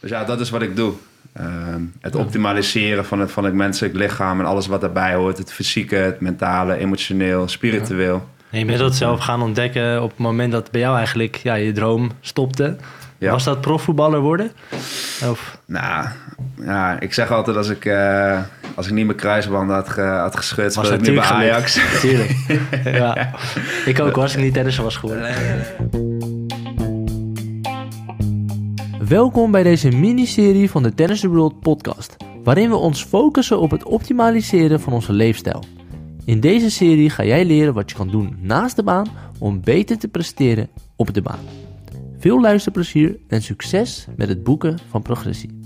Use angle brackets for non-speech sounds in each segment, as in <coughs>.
Dus ja, dat is wat ik doe. Ehm, het optimaliseren van het, van het menselijk lichaam en alles wat daarbij hoort. Het fysieke, het mentale, emotioneel, spiritueel. En je bent dat zelf gaan ontdekken op het moment dat bij jou eigenlijk ja, je droom stopte. Ja. Was dat profvoetballer worden? Of, Nou, ja, ik zeg altijd als ik, eh, als ik niet mijn kruisband had, ge, had geschud, was speelde ik nu bij natuurlijk Ajax. gelukt. Tuurlijk. <laughs> ja. Ik ook als ik niet tennisser was geworden. Welkom bij deze miniserie van de Tennis the World podcast, waarin we ons focussen op het optimaliseren van onze leefstijl. In deze serie ga jij leren wat je kan doen naast de baan om beter te presteren op de baan. Veel luisterplezier en succes met het boeken van progressie.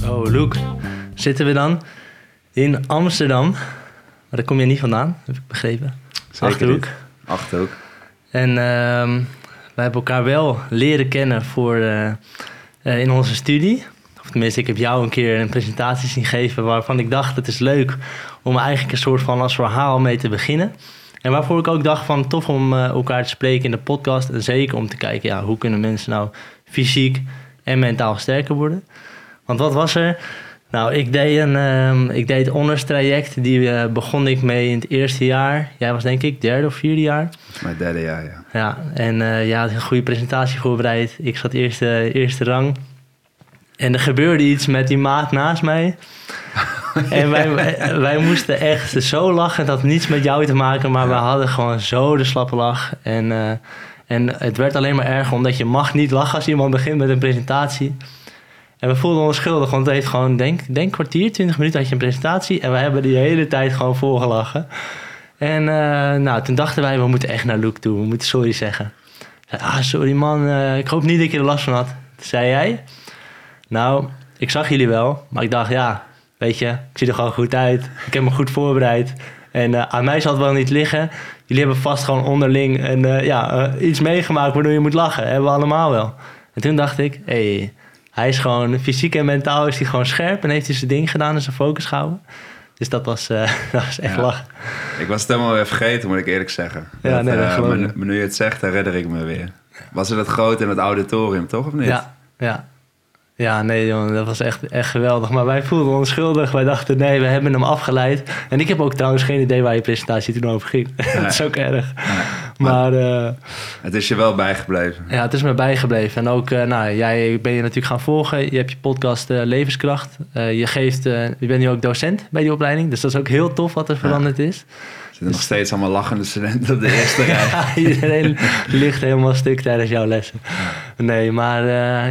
Zo, Luke, zitten we dan in Amsterdam. Maar daar kom je niet vandaan, heb ik begrepen. Achterhoek. Achterhoek. En ehm, wij hebben elkaar wel leren kennen voor, eh, eh, in onze studie. Of tenminste, ik heb jou een keer een presentatie zien geven waarvan ik dacht het is leuk om eigenlijk een soort van als verhaal mee te beginnen. En waarvoor ik ook dacht van tof om eh, elkaar te spreken in de podcast. En zeker om te kijken, ja, hoe kunnen mensen nou fysiek en mentaal sterker worden. Want wat was er? Nou, ik deed een ehm, ik deed honors traject. Die begon ik mee in het eerste jaar. Jij was denk ik derde of vierde jaar. Mijn derde jaar, ja. Ja, en eh ja, had een goede presentatie voorbereid. Ik zat eerste, eerste rang. En er gebeurde iets met die maat naast mij. <laughs> en wij, wij, moesten echt zo lachen. Het had niets met jou te maken, maar we hadden gewoon zo de slappe lach. En, eh, en het werd alleen maar erger, omdat je mag niet lachen als iemand begint met een presentatie. En we voelden ons schuldig, want het heeft gewoon, denk, denk kwartier, 20 minuten had je een presentatie. En we hebben die hele tijd gewoon volgelachen. En eh, nou, toen dachten wij, we moeten echt naar Luke toe. We moeten sorry zeggen. Zei, ah, sorry man, eh, ik hoop niet dat je er last van had. Toen zei jij, nou, ik zag jullie wel. Maar ik dacht, ja, weet je, ik zie er gewoon goed uit. Ik heb me goed voorbereid. En eh, aan mij zal het wel niet liggen. Jullie hebben vast gewoon onderling eh, ja, iets meegemaakt waardoor je moet lachen. Hebben we allemaal wel. En toen dacht ik, hé, hey, hij is gewoon fysiek en mentaal is hij gewoon scherp. En heeft hij zijn ding gedaan en zijn focus gehouden. Dus dat was, eh, <laughs> dat was echt Ja. lachen. Ik was het helemaal weer vergeten, moet ik eerlijk zeggen. Ja, nee, dat eh, maar, nu je het zegt, herinner ik me weer. Was het het groot in het auditorium, toch? Of niet? Ja, ja. Ja, nee jongen, dat was echt, echt geweldig. Maar wij voelden ons schuldig. Wij dachten, nee, we hebben hem afgeleid. En ik heb ook trouwens geen idee waar je presentatie toen over ging. <laughs> dat is ook erg. Maar eh, Het is je wel bijgebleven. ja, het is me bijgebleven. En ook, eh, nou, jij ben je natuurlijk gaan volgen. Je hebt je podcast eh, Levenskracht. Je, geeft, je bent nu ook docent bij die opleiding. Dus dat is ook heel tof wat er veranderd is. Er zitten nog steeds allemaal lachende studenten op de <laughs> eerste rij. Ja, iedereen <laughs> ligt helemaal stuk tijdens jouw lessen. Nee, maar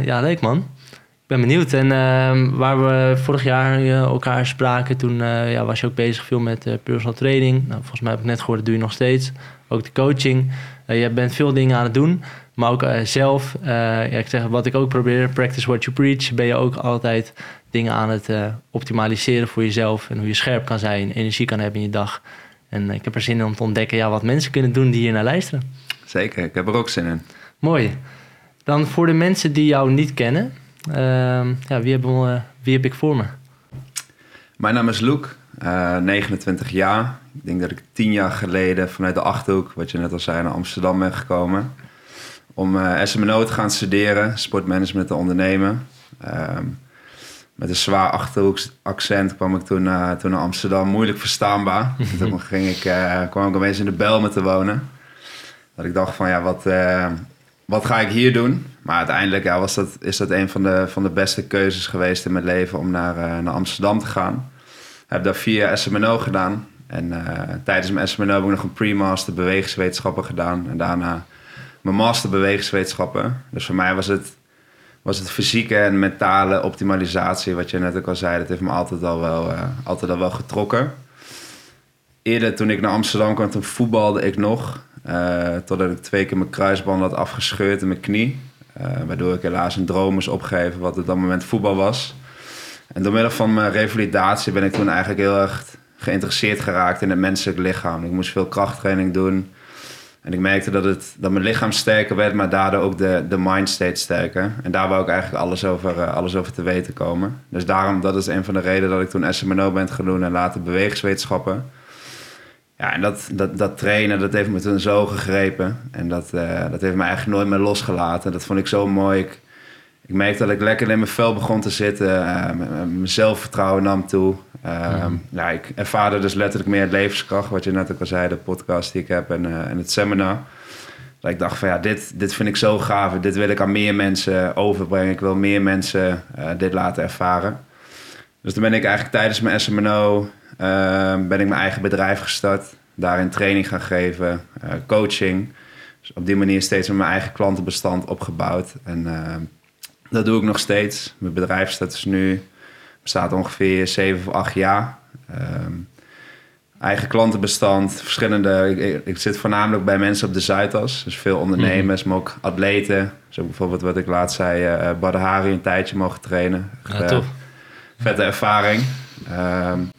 ja, leuk man. Ik ben benieuwd. En ehm, waar we vorig jaar elkaar spraken, toen ja, was je ook bezig veel met personal training. Nou, volgens mij heb ik net gehoord, dat doe je nog steeds. Ook de coaching. Eh, je bent veel dingen aan het doen, maar ook eh, zelf. eh, ja, ik zeg, wat ik ook probeer, practice what you preach. Ben je ook altijd dingen aan het optimaliseren voor jezelf. En hoe je scherp kan zijn, energie kan hebben in je dag. En ik heb er zin in om te ontdekken ja, wat mensen kunnen doen die hier naar luisteren. Zeker, ik heb er ook zin in. Mooi. Dan voor de mensen die jou niet kennen, ehm, ja, wie, hebben, we, wie heb ik voor me? Mijn naam is Luke, eh, 29 jaar. Ik denk dat ik tien jaar geleden vanuit de Achterhoek, wat je net al zei, naar Amsterdam ben gekomen. Om eh SMNO te gaan studeren, sportmanagement te ondernemen. Ehm, met een zwaar Achterhoeks accent kwam ik toen, eh, toen naar Amsterdam. Moeilijk verstaanbaar. <laughs> toen ging ik, eh, kwam ik opeens in de Belmen te wonen. Dat ik dacht van ja, wat, eh, wat ga ik hier doen? Maar uiteindelijk ja, was dat, is dat een van de, van de beste keuzes geweest in mijn leven om naar, eh, naar Amsterdam te gaan. Heb vier jaar SMNO gedaan. En eh, tijdens mijn SMNO heb ik nog een pre-master bewegingswetenschappen gedaan. En daarna mijn master bewegingswetenschappen. Dus voor mij was het, was het fysieke en mentale optimalisatie, wat je net ook al zei, dat heeft me altijd al wel, eh, altijd al wel getrokken. Eerder toen ik naar Amsterdam kwam, toen voetbalde ik nog. eh, totdat ik twee keer mijn kruisband had afgescheurd in mijn knie. Waardoor ik helaas een droom moest opgeven wat op dat moment voetbal was. En door middel van mijn revalidatie ben ik toen eigenlijk heel erg geïnteresseerd geraakt in het menselijk lichaam. Ik moest veel krachttraining doen. En ik merkte dat, het, dat mijn lichaam sterker werd, maar daardoor ook de, de mind sterker. En daar wou ik eigenlijk alles over, eh, alles over te weten komen. Dus daarom, dat is een van de redenen dat ik toen SMNO ben gaan doen en later bewegingswetenschappen. Ja, en dat, dat, dat trainen, dat heeft me toen zo gegrepen. En dat, eh, dat heeft me eigenlijk nooit meer losgelaten. Dat vond ik zo mooi. Ik merkte dat ik lekker in mijn vel begon te zitten. Uh, mijn zelfvertrouwen nam toe. Uh, ja, ik ervaarde dus letterlijk meer levenskracht, wat je net ook al zei, de podcast die ik heb en, uh, en het seminar. Dat ik dacht van ja, dit, dit vind ik zo gaaf. Dit wil ik aan meer mensen overbrengen. Ik wil meer mensen uh, dit laten ervaren. Dus toen ben ik eigenlijk tijdens mijn SMNO ehm, ben ik mijn eigen bedrijf gestart. Daarin training gaan geven, coaching. Dus op die manier steeds met mijn eigen klantenbestand opgebouwd. En ehm, dat doe ik nog steeds. Mijn bedrijf staat dus nu, bestaat ongeveer 7 of 8 jaar. Um, eigen klantenbestand, verschillende. Ik, ik, zit voornamelijk bij mensen op de Zuidas. Dus veel ondernemers, mm maar ook atleten. Zo bijvoorbeeld wat ik laatst zei, uh, Badahari een tijdje mogen trainen. Ja, uh, tof. Vette ervaring. Um,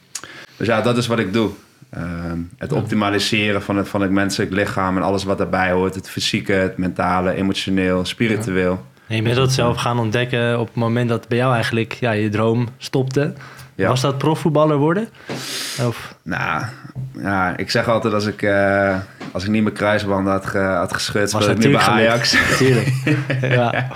dus ja, dat is wat ik doe. Um, het optimaliseren van het, van het menselijk lichaam en alles wat daarbij hoort. Het fysieke, het mentale, emotioneel, spiritueel. En je bent dat zelf gaan ontdekken op het moment dat bij jou eigenlijk ja, je droom stopte. Ja. Was dat profvoetballer worden? Of? Nou, ja, ik zeg altijd als ik, uh, als ik niet mijn kruisband had, ge, had geschud, was ik nu bij Ajax. Tuurlijk. <laughs> ja.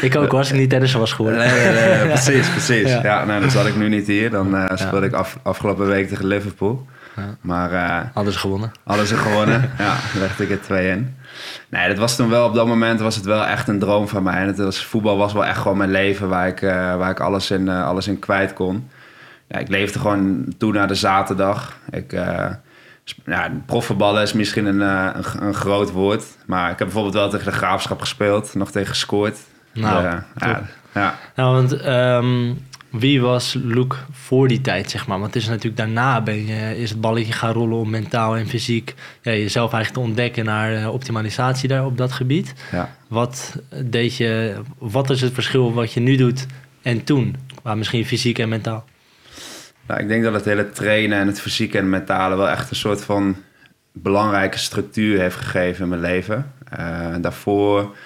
Ik ook, als ik niet tennis was geworden. Nee, nee, nee, precies, precies. Ja. ja, nou, dan zat ik nu niet hier. Dan uh, speelde ik af, afgelopen week tegen Liverpool. Ja. Maar, uh, hadden ze gewonnen. Hadden ze gewonnen, ja. legde ik het twee in. Nee, dat was toen wel, op dat moment was het wel echt een droom van mij. En het was, voetbal was wel echt gewoon mijn leven waar ik, uh, waar ik alles, in, uh, alles in kwijt kon. Ja, ik leefde gewoon toe naar de zaterdag. Ik, uh, ja, profvoetballen is misschien een, een, een, groot woord. Maar ik heb bijvoorbeeld wel tegen de Graafschap gespeeld. Nog tegen gescoord. Nou, ja, ja. Nou, want um, wie was Luke voor die tijd, zeg maar? Want het is natuurlijk daarna ben je, is het balletje gaan rollen om mentaal en fysiek ja, jezelf eigenlijk te ontdekken naar uh, optimalisatie daar op dat gebied. Ja. Wat deed je, wat is het verschil wat je nu doet en toen, qua misschien fysiek en mentaal? Nou, ik denk dat het hele trainen en het fysieke en mentale wel echt een soort van belangrijke structuur heeft gegeven in mijn leven. Uh, daarvoor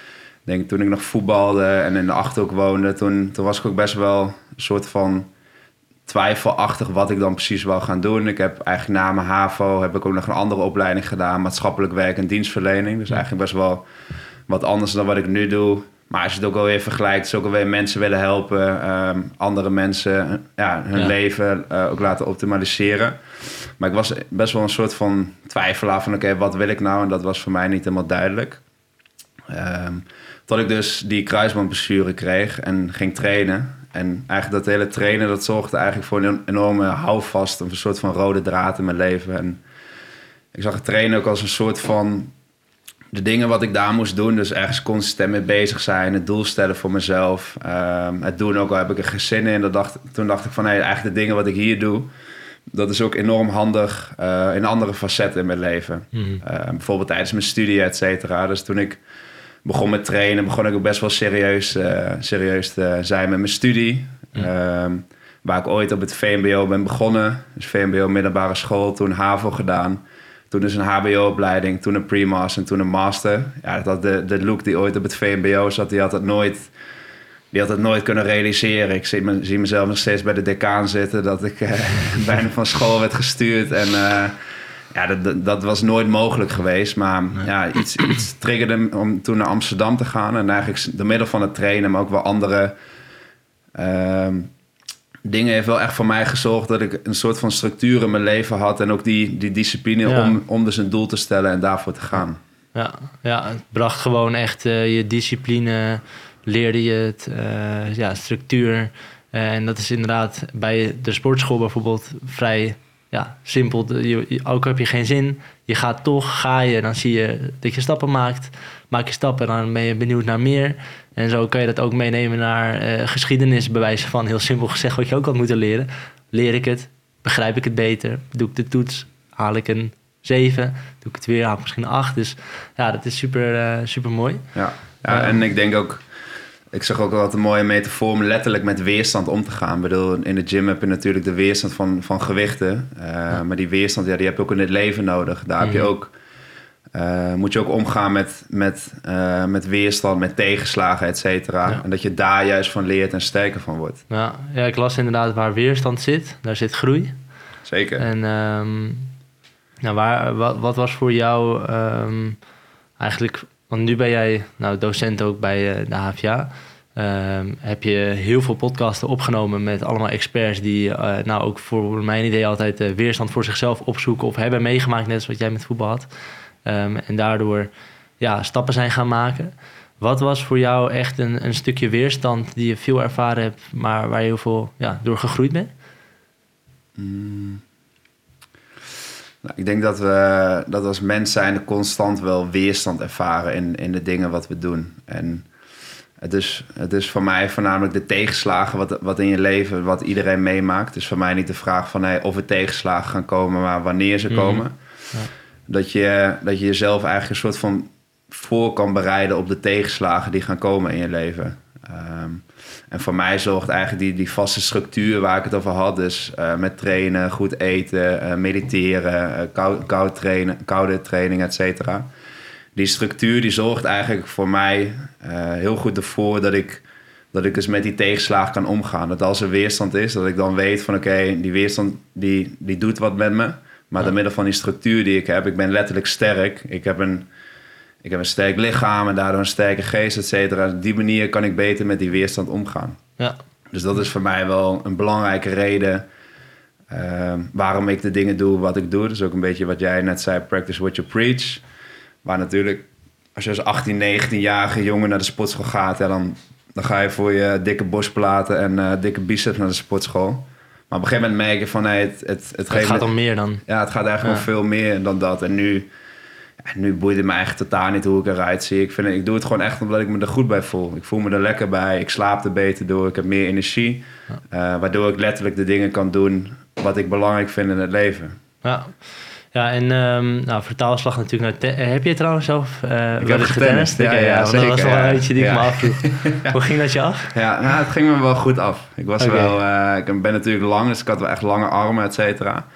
denk toen ik nog voetbalde en in de Achterhoek woonde, toen, toen was ik ook best wel een soort van twijfelachtig wat ik dan precies wil gaan doen. Ik heb eigenlijk na mijn HAVO heb ik ook nog een andere opleiding gedaan, maatschappelijk werk en dienstverlening. Dus eigenlijk best wel wat anders dan wat ik nu doe. Maar als je het ook alweer vergelijkt, is ook alweer mensen willen helpen, um, andere mensen ja, hun ja. leven uh, ook laten optimaliseren. Maar ik was best wel een soort van twijfelaar van oké, okay, wat wil ik nou? En dat was voor mij niet helemaal duidelijk. Um, tot ik dus die kruisbandblessure kreeg en ging trainen. En eigenlijk dat hele trainen, dat zorgde eigenlijk voor een enorme houvast. Een soort van rode draad in mijn leven. En ik zag het trainen ook als een soort van... De dingen wat ik daar moest doen, dus ergens consistent mee bezig zijn. Het doel stellen voor mezelf. Um, het doen ook al heb ik er geen zin in. Dat dacht, toen dacht ik van, hey, eigenlijk de dingen wat ik hier doe... Dat is ook enorm handig uh, in andere facetten in mijn leven. Mhm. Uh, bijvoorbeeld tijdens mijn studie, et cetera. Dus toen ik begon met trainen, begon ik ook best wel serieus, uh, serieus te zijn met mijn studie. Mm. Um, waar ik ooit op het VMBO ben begonnen. Dus VMBO middelbare school, toen HAVO gedaan. Toen dus een HBO-opleiding, toen een pre-master en toen een master. Ja, dat de, de look die ooit op het VMBO zat, die had het nooit, die had het nooit kunnen realiseren. Ik zie, me, zie mezelf nog steeds bij de decaan zitten, dat ik uh, <laughs> bijna van school werd gestuurd en... Uh, ja, dat, dat was nooit mogelijk geweest. Maar nee. ja, iets, iets triggerde om toen naar Amsterdam te gaan. En eigenlijk door middel van het trainen, maar ook wel andere uh, dingen... heeft wel echt voor mij gezorgd dat ik een soort van structuur in mijn leven had. En ook die, die discipline ja. om, om dus een doel te stellen en daarvoor te gaan. Ja, ja het bracht gewoon echt uh, je discipline, leerde je het, uh, ja, structuur... en dat is inderdaad bij de sportschool bijvoorbeeld vrij ja, simpel. Je, ook heb je geen zin, je gaat toch, ga je, dan zie je dat je stappen maakt. Maak je stappen, dan ben je benieuwd naar meer. En zo kan je dat ook meenemen naar uh, geschiedenis, bewijzen van heel simpel gezegd wat je ook had moeten leren. Leer ik het, begrijp ik het beter, doe ik de toets, haal ik een 7, doe ik het weer, haal ik misschien een 8. Dus ja, dat is super, uh, super mooi. Ja, ja en ik denk ook ik zag ook altijd een mooie metafoor om letterlijk met weerstand om te gaan. Ik bedoel, in de gym heb je natuurlijk de weerstand van, van gewichten. Uh, ja. Maar die weerstand, ja, die heb je ook in het leven nodig. Daar heb je ook, uh, moet je ook omgaan met, met, uh, met weerstand, met tegenslagen, et cetera. Ja. En dat je daar juist van leert en sterker van wordt. Ja, ja, ik las inderdaad waar weerstand zit, daar zit groei. Zeker. En um, nou, waar, wat, wat was voor jou um, eigenlijk want nu ben jij nou, docent ook bij uh, de HVA. ehm, heb je heel veel podcasten opgenomen met allemaal experts die eh, nou ook voor mijn idee altijd uh, weerstand voor zichzelf opzoeken of hebben meegemaakt, net zoals wat jij met voetbal had. Ehm, en daardoor ja, stappen zijn gaan maken. Wat was voor jou echt een, een stukje weerstand die je veel ervaren hebt, maar waar je heel veel ja, door gegroeid bent? Mm. Nou, ik denk dat we dat als mens zijn constant wel weerstand ervaren in, in de dingen wat we doen. En het is, het is voor mij voornamelijk de tegenslagen wat, wat in je leven, wat iedereen meemaakt. Het is voor mij niet de vraag van hey, of er tegenslagen gaan komen, maar wanneer ze mhm. komen. Ja. Dat, je, dat je jezelf eigenlijk een soort van voor kan bereiden op de tegenslagen die gaan komen in je leven. Ehm, en voor mij zorgt eigenlijk die, die vaste structuur waar ik het over had, dus uh, met trainen, goed eten, uh, mediteren, uh, koud, koud trainen, koude training, et cetera. Die structuur die zorgt eigenlijk voor mij heel goed ervoor dat ik, dat ik dus met die tegenslagen kan omgaan. Dat als er weerstand is, dat ik dan weet van oké, die weerstand die, die doet wat met me. Maar door middel van die structuur die ik heb, ik ben letterlijk sterk. Ik heb een, ik heb een sterk lichaam en daardoor een sterke geest, et cetera. Op die manier kan ik beter met die weerstand omgaan. Ja. Dus dat is voor mij wel een belangrijke reden ehm, waarom ik de dingen doe wat ik doe. Dus ook een beetje wat jij net zei, practice what you preach. Waar natuurlijk, als je als 18, 19-jarige jongen naar de sportschool gaat, ja, dan, dan ga je voor je dikke borstplaten en uh, dikke biceps naar de sportschool. Maar op een gegeven moment merk je van, het, het, het, het gaat om meer dan. Ja, het gaat eigenlijk ja. om veel meer dan dat. En nu nu boeit het me eigenlijk totaal niet hoe ik eruit zie. Ik, vind, ik doe het gewoon echt omdat ik me er goed bij voel. Ik voel me er lekker bij. Ik slaap er beter door. Ik heb meer energie. Uh, waardoor ik letterlijk de dingen kan doen wat ik belangrijk vind in het leven. Ja. Ja, en um, nou, vertaalslag natuurlijk naar... Heb je trouwens zelf uh, ik heb getennist? Ja, ja, ja, dat was wel een beetje die ik me afvroeg. <laughs> Hoe ging dat je af? Ja, nou, het ging me wel goed af. Ik was okay. wel... Uh, ik ben natuurlijk lang, dus ik had wel echt lange armen, et cetera.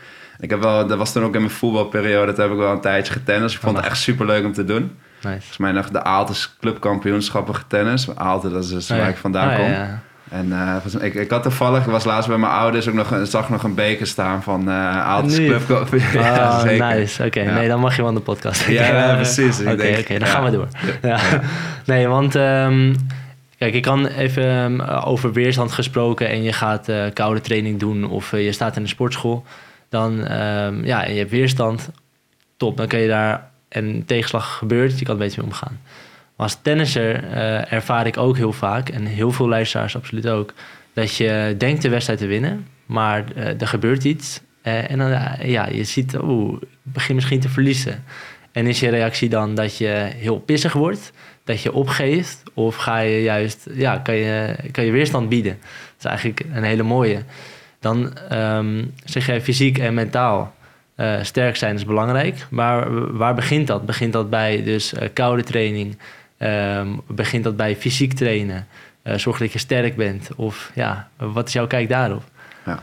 Ik heb wel, dat was toen ook in mijn voetbalperiode, dat heb ik wel een tijdje getennist. Ik vond het echt super leuk om te doen. Nice. Volgens mij nog de Aaltes clubkampioenschappen getennis. Aalte, dat is dus waar ik vandaan oh, kom. En uh, ik, ik had toevallig, ik was laatst bij mijn ouders, ook nog, zag nog een beker staan van uh, Aaltes clubkampioen. <laughs> Oh, nice. Oké, nee, dan mag je wel in de podcast. Ja, precies. Oké, oké, dan gaan we door. Ja. <laughs> nee, want... Um, Kijk, ik kan even um, over weerstand gesproken en je gaat uh, koude training doen of je staat in de sportschool dan um, ja, je hebt weerstand, top. Dan kun je daar, en tegenslag gebeurt, je kan er beter mee omgaan. Maar als tennisser uh, ervaar ik ook heel vaak, en heel veel luisteraars absoluut ook, dat je denkt de wedstrijd te winnen, maar uh, er gebeurt iets. Uh, en dan, ja, je ziet, oeh, ik begin misschien te verliezen. En is je reactie dan dat je heel pissig wordt, dat je opgeeft, of ga je juist, ja, kan je, kan je weerstand bieden? Dat is eigenlijk een hele mooie dan um, zeg jij fysiek en mentaal uh, sterk zijn is belangrijk. Maar waar begint dat? Begint dat bij dus uh, koude training? Um, begint dat bij fysiek trainen? Uh, zorg dat je sterk bent? Of ja, wat is jouw kijk daarop? Ja,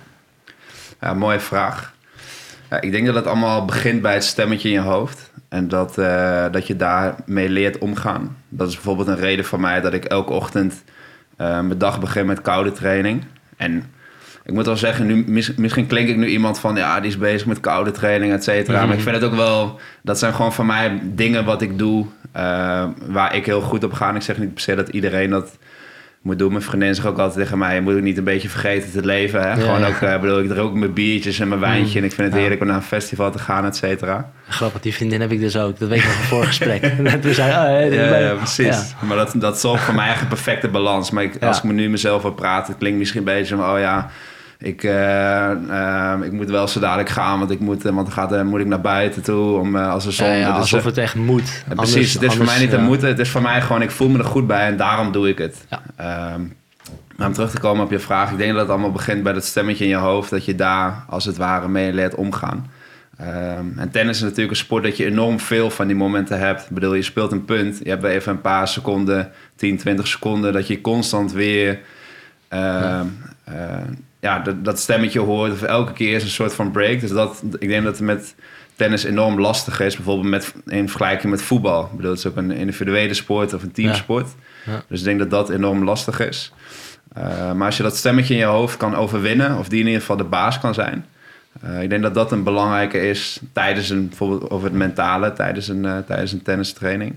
ja mooie vraag. Ja, ik denk dat het allemaal begint bij het stemmetje in je hoofd. En dat, dat je daarmee leert omgaan. Dat is bijvoorbeeld een reden voor mij dat ik elke ochtend mijn dag begin met koude training. En ik moet wel zeggen, nu, misschien klink ik nu iemand van ja, die is bezig met koude training, et cetera. Maar ik mhm. vind het ook wel, dat zijn gewoon van mij dingen wat ik doe uh, waar ik heel goed op ga. En ik zeg niet per se dat iedereen dat moet doen. Mijn vriendin zegt ook altijd tegen mij: je moet ook niet een beetje vergeten te leven. Hè? Gewoon ook, uh, bedoel, ik rook mijn biertjes en mijn wijntje. Mm. En ik vind het heerlijk om naar een festival te gaan, et cetera. Grappig, die vriendin heb ik dus ook. Dat weet ik nog van vorig gesprek. We zei, oh, hey, ja, ja, precies. Maar dat, dat zorgt voor mij echt een perfecte balans. Maar ik, als ik me nu mezelf wil praten, het klinkt misschien een beetje van: oh ja ik, uh, uh, ik moet wel zo dadelijk gaan, want, ik moet, want dan gaat, moet ik naar buiten toe om, als er zon... Ja, ja, alsof het echt moet. Anders, precies, het is voor mij niet een moeten. Het is voor mij gewoon, ik voel me er goed bij en daarom doe ik het. Ehm, maar om terug te komen op je vraag, ik denk dat het allemaal begint bij dat stemmetje in je hoofd, dat je daar als het ware mee leert omgaan. Um, en tennis is natuurlijk een sport dat je enorm veel van die momenten hebt. Ik bedoel, je speelt een punt, je hebt even een paar seconden, 10, 20 seconden, dat je constant weer... Uh, ja ja, dat, dat stemmetje hoort. Of elke keer is een soort van break. Dus dat, ik denk dat het met tennis enorm lastig is. Bijvoorbeeld met, in vergelijking met voetbal. Ik bedoel, het is ook een individuele sport of een teamsport. Ja. Dus ik denk dat dat enorm lastig is. Uh, maar als je dat stemmetje in je hoofd kan overwinnen, of die in ieder geval de baas kan zijn, Eh, ik denk dat dat een belangrijke is tijdens een, bijvoorbeeld over het mentale, tijdens een, uh, tijdens een tennistraining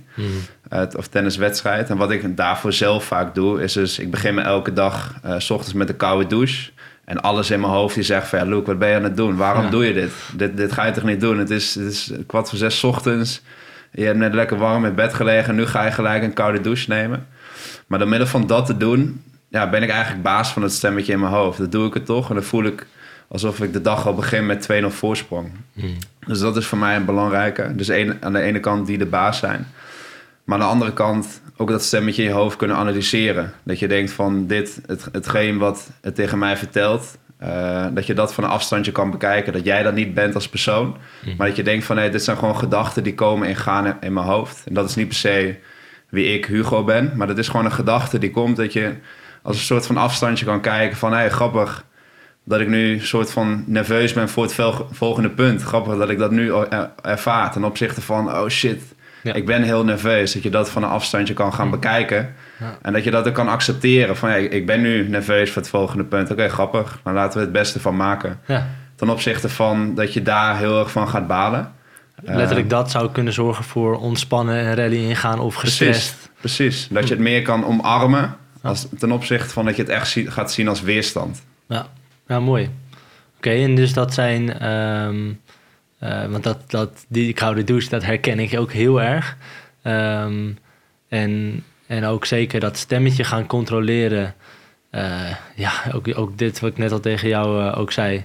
uh, of tenniswedstrijd. En wat ik daarvoor zelf vaak doe, is dus ik begin me elke dag s ochtends met een koude douche. En alles in mijn hoofd die zegt van ja, Luke, wat ben je aan het doen? Waarom Ja. doe je dit? dit? Dit ga je toch niet doen? Het is, het is kwart voor zes 's ochtends. Je hebt net lekker warm in bed gelegen. Nu ga je gelijk een koude douche nemen. Maar door middel van dat te doen, ja, ben ik eigenlijk baas van het stemmetje in mijn hoofd. Dat doe ik het toch. En dan voel ik alsof ik de dag al begin met 2-0 voorsprong. Mhm. Dus dat is voor mij een belangrijke. Dus een, aan de ene kant die de baas zijn. Maar aan de andere kant ook dat stemmetje in je hoofd kunnen analyseren. Dat je denkt van dit, het, hetgeen wat het tegen mij vertelt... eh, dat je dat van een afstandje kan bekijken. Dat jij dat niet bent als persoon. Mhm. Maar dat je denkt van nee, dit zijn gewoon gedachten die komen en gaan in, mijn hoofd. En dat is niet per se wie ik, Hugo, ben. Maar dat is gewoon een gedachte die komt dat je als een soort van afstandje kan kijken van... hé, hey, grappig dat ik nu een soort van nerveus ben voor het volgende punt. Grappig dat ik dat nu er- ervaar ten opzichte van... oh shit, Ja. ik ben heel nerveus. Dat je dat van een afstandje kan gaan bekijken. Ja. En dat je dat ook kan accepteren. Van hey, ik ben nu nerveus voor het volgende punt. Oké, grappig. Dan laten we het beste van maken. Ja. Ten opzichte van dat je daar heel erg van gaat balen. Letterlijk Eh, dat zou kunnen zorgen voor ontspannen en rally ingaan of gestrest. Precies, precies. Dat je het meer kan omarmen als, ten opzichte van dat je het echt zie- gaat zien als weerstand. Ja, ja mooi. Oké, en dus dat zijn... ehm, eh, want dat, dat, die koude douche, dat herken ik ook heel erg. Ehm, en, en ook zeker dat stemmetje gaan controleren. Eh, ja, ook, ook dit wat ik net al tegen jou eh, ook zei.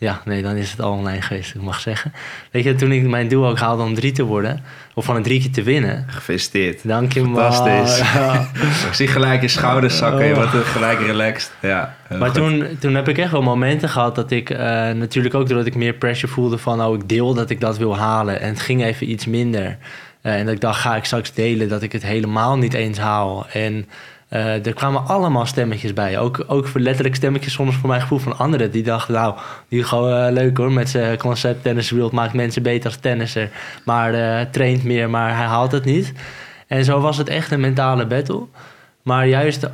Ja, nee, dan is het al online geweest, ik mag zeggen. Weet je, toen ik mijn doel ook haalde om drie te worden... of van een drie keer te winnen... Gefeliciteerd. Dank je, man. Fantastisch. <laughs> Ja. Ik zie gelijk je schouders zakken. Je Oh. wordt gelijk relaxed. Ja, Maar goed. toen, toen heb ik echt wel momenten gehad dat ik... eh, natuurlijk ook doordat ik meer pressure voelde van... oh, ik deel dat ik dat wil halen. En het ging even iets minder. Eh, en dat ik dacht, ga ik straks delen dat ik het helemaal niet eens haal. En eh, er kwamen allemaal stemmetjes bij. Ook, ook voor letterlijk stemmetjes soms voor mijn gevoel van anderen. Die dachten, nou, die gewoon eh, leuk hoor. Met zijn concept Tennis World maakt mensen beter als tennisser. Maar eh, traint meer, maar hij haalt het niet. En zo was het echt een mentale battle. Maar juist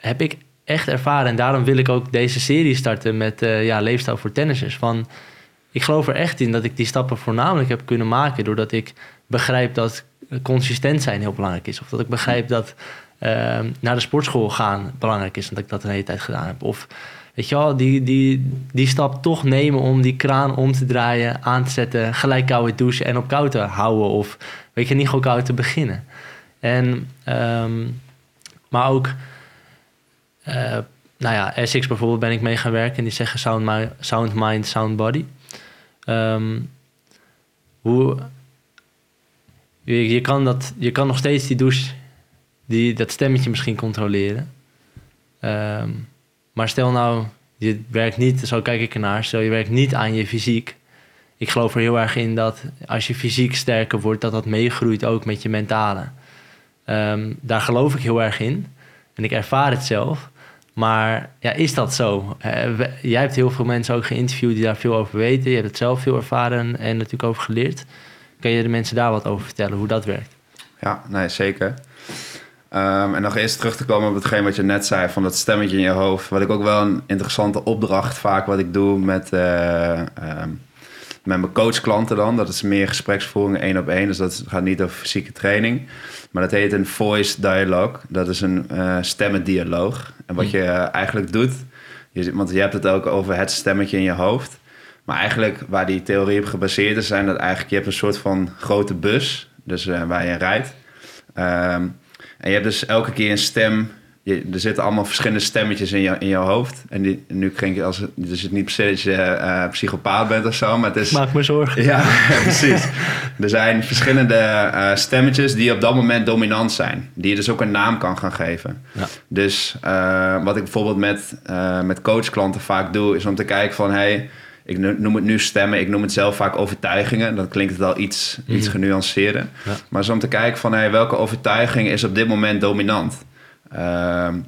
heb ik echt ervaren. En daarom wil ik ook deze serie starten met ja, leefstijl voor tennissers. Van, ik geloof er echt in dat ik die stappen voornamelijk heb kunnen maken. Doordat ik begrijp dat consistent zijn heel belangrijk is. Of dat ik begrijp dat naar de sportschool gaan belangrijk is. En dat ik dat een hele tijd gedaan heb. Of weet je wel, die, die, die stap toch nemen om die kraan om te draaien, aan te zetten. Gelijk koude douchen en op koud te houden. Of weet je, niet gewoon koud te beginnen. En, ehm, maar ook eh, nou ja, Essex bijvoorbeeld ben ik mee gaan werken. En die zeggen sound, sound mind, sound body. Ehm, hoe... Je, je, kan dat, je kan nog steeds die douche, die, dat stemmetje misschien controleren. Ehm, maar stel nou, je werkt niet, zo kijk ik ernaar, stel je werkt niet aan je fysiek. Ik geloof er heel erg in dat als je fysiek sterker wordt, dat dat meegroeit ook met je mentale. Ehm, daar geloof ik heel erg in. En ik ervaar het zelf. Maar ja, is dat zo? Eh, jij hebt heel veel mensen ook geïnterviewd die daar veel over weten. Je hebt het zelf veel ervaren en natuurlijk over geleerd. Kan je de mensen daar wat over vertellen, hoe dat werkt? Ja, nee, zeker. Ehm, en nog eerst terug te komen op hetgeen wat je net zei, van dat stemmetje in je hoofd. Wat ik ook wel een interessante opdracht vaak wat ik doe met, ehm, met mijn coachklanten dan. Dat is meer gespreksvoering één op één. Dus dat gaat niet over fysieke training. Maar dat heet een voice dialogue. Dat is een eh stemmendialoog. En wat je eh, eigenlijk doet, je, want je hebt het ook over het stemmetje in je hoofd. Maar eigenlijk waar die theorie op gebaseerd is, zijn dat eigenlijk je hebt een soort van grote bus, dus waar je rijdt. Ehm, en je hebt dus elke keer een stem. Je, er zitten allemaal verschillende stemmetjes in je, in je hoofd. En die, nu klinkt het als het dus het niet per se dat je eh, psychopaat bent of zo, maar het is. Maak me zorgen. Ja, <laughs> precies. Er zijn verschillende eh, stemmetjes die op dat moment dominant zijn. Die je dus ook een naam kan gaan geven. Ja. Dus eh, wat ik bijvoorbeeld met, met coachklanten vaak doe, is om te kijken van... Hey, ik no- noem het nu stemmen, ik noem het zelf vaak overtuigingen. Dan klinkt het al iets, iets genuanceerder. Ja. Maar is om te kijken van hey, welke overtuiging is op dit moment dominant. Ehm,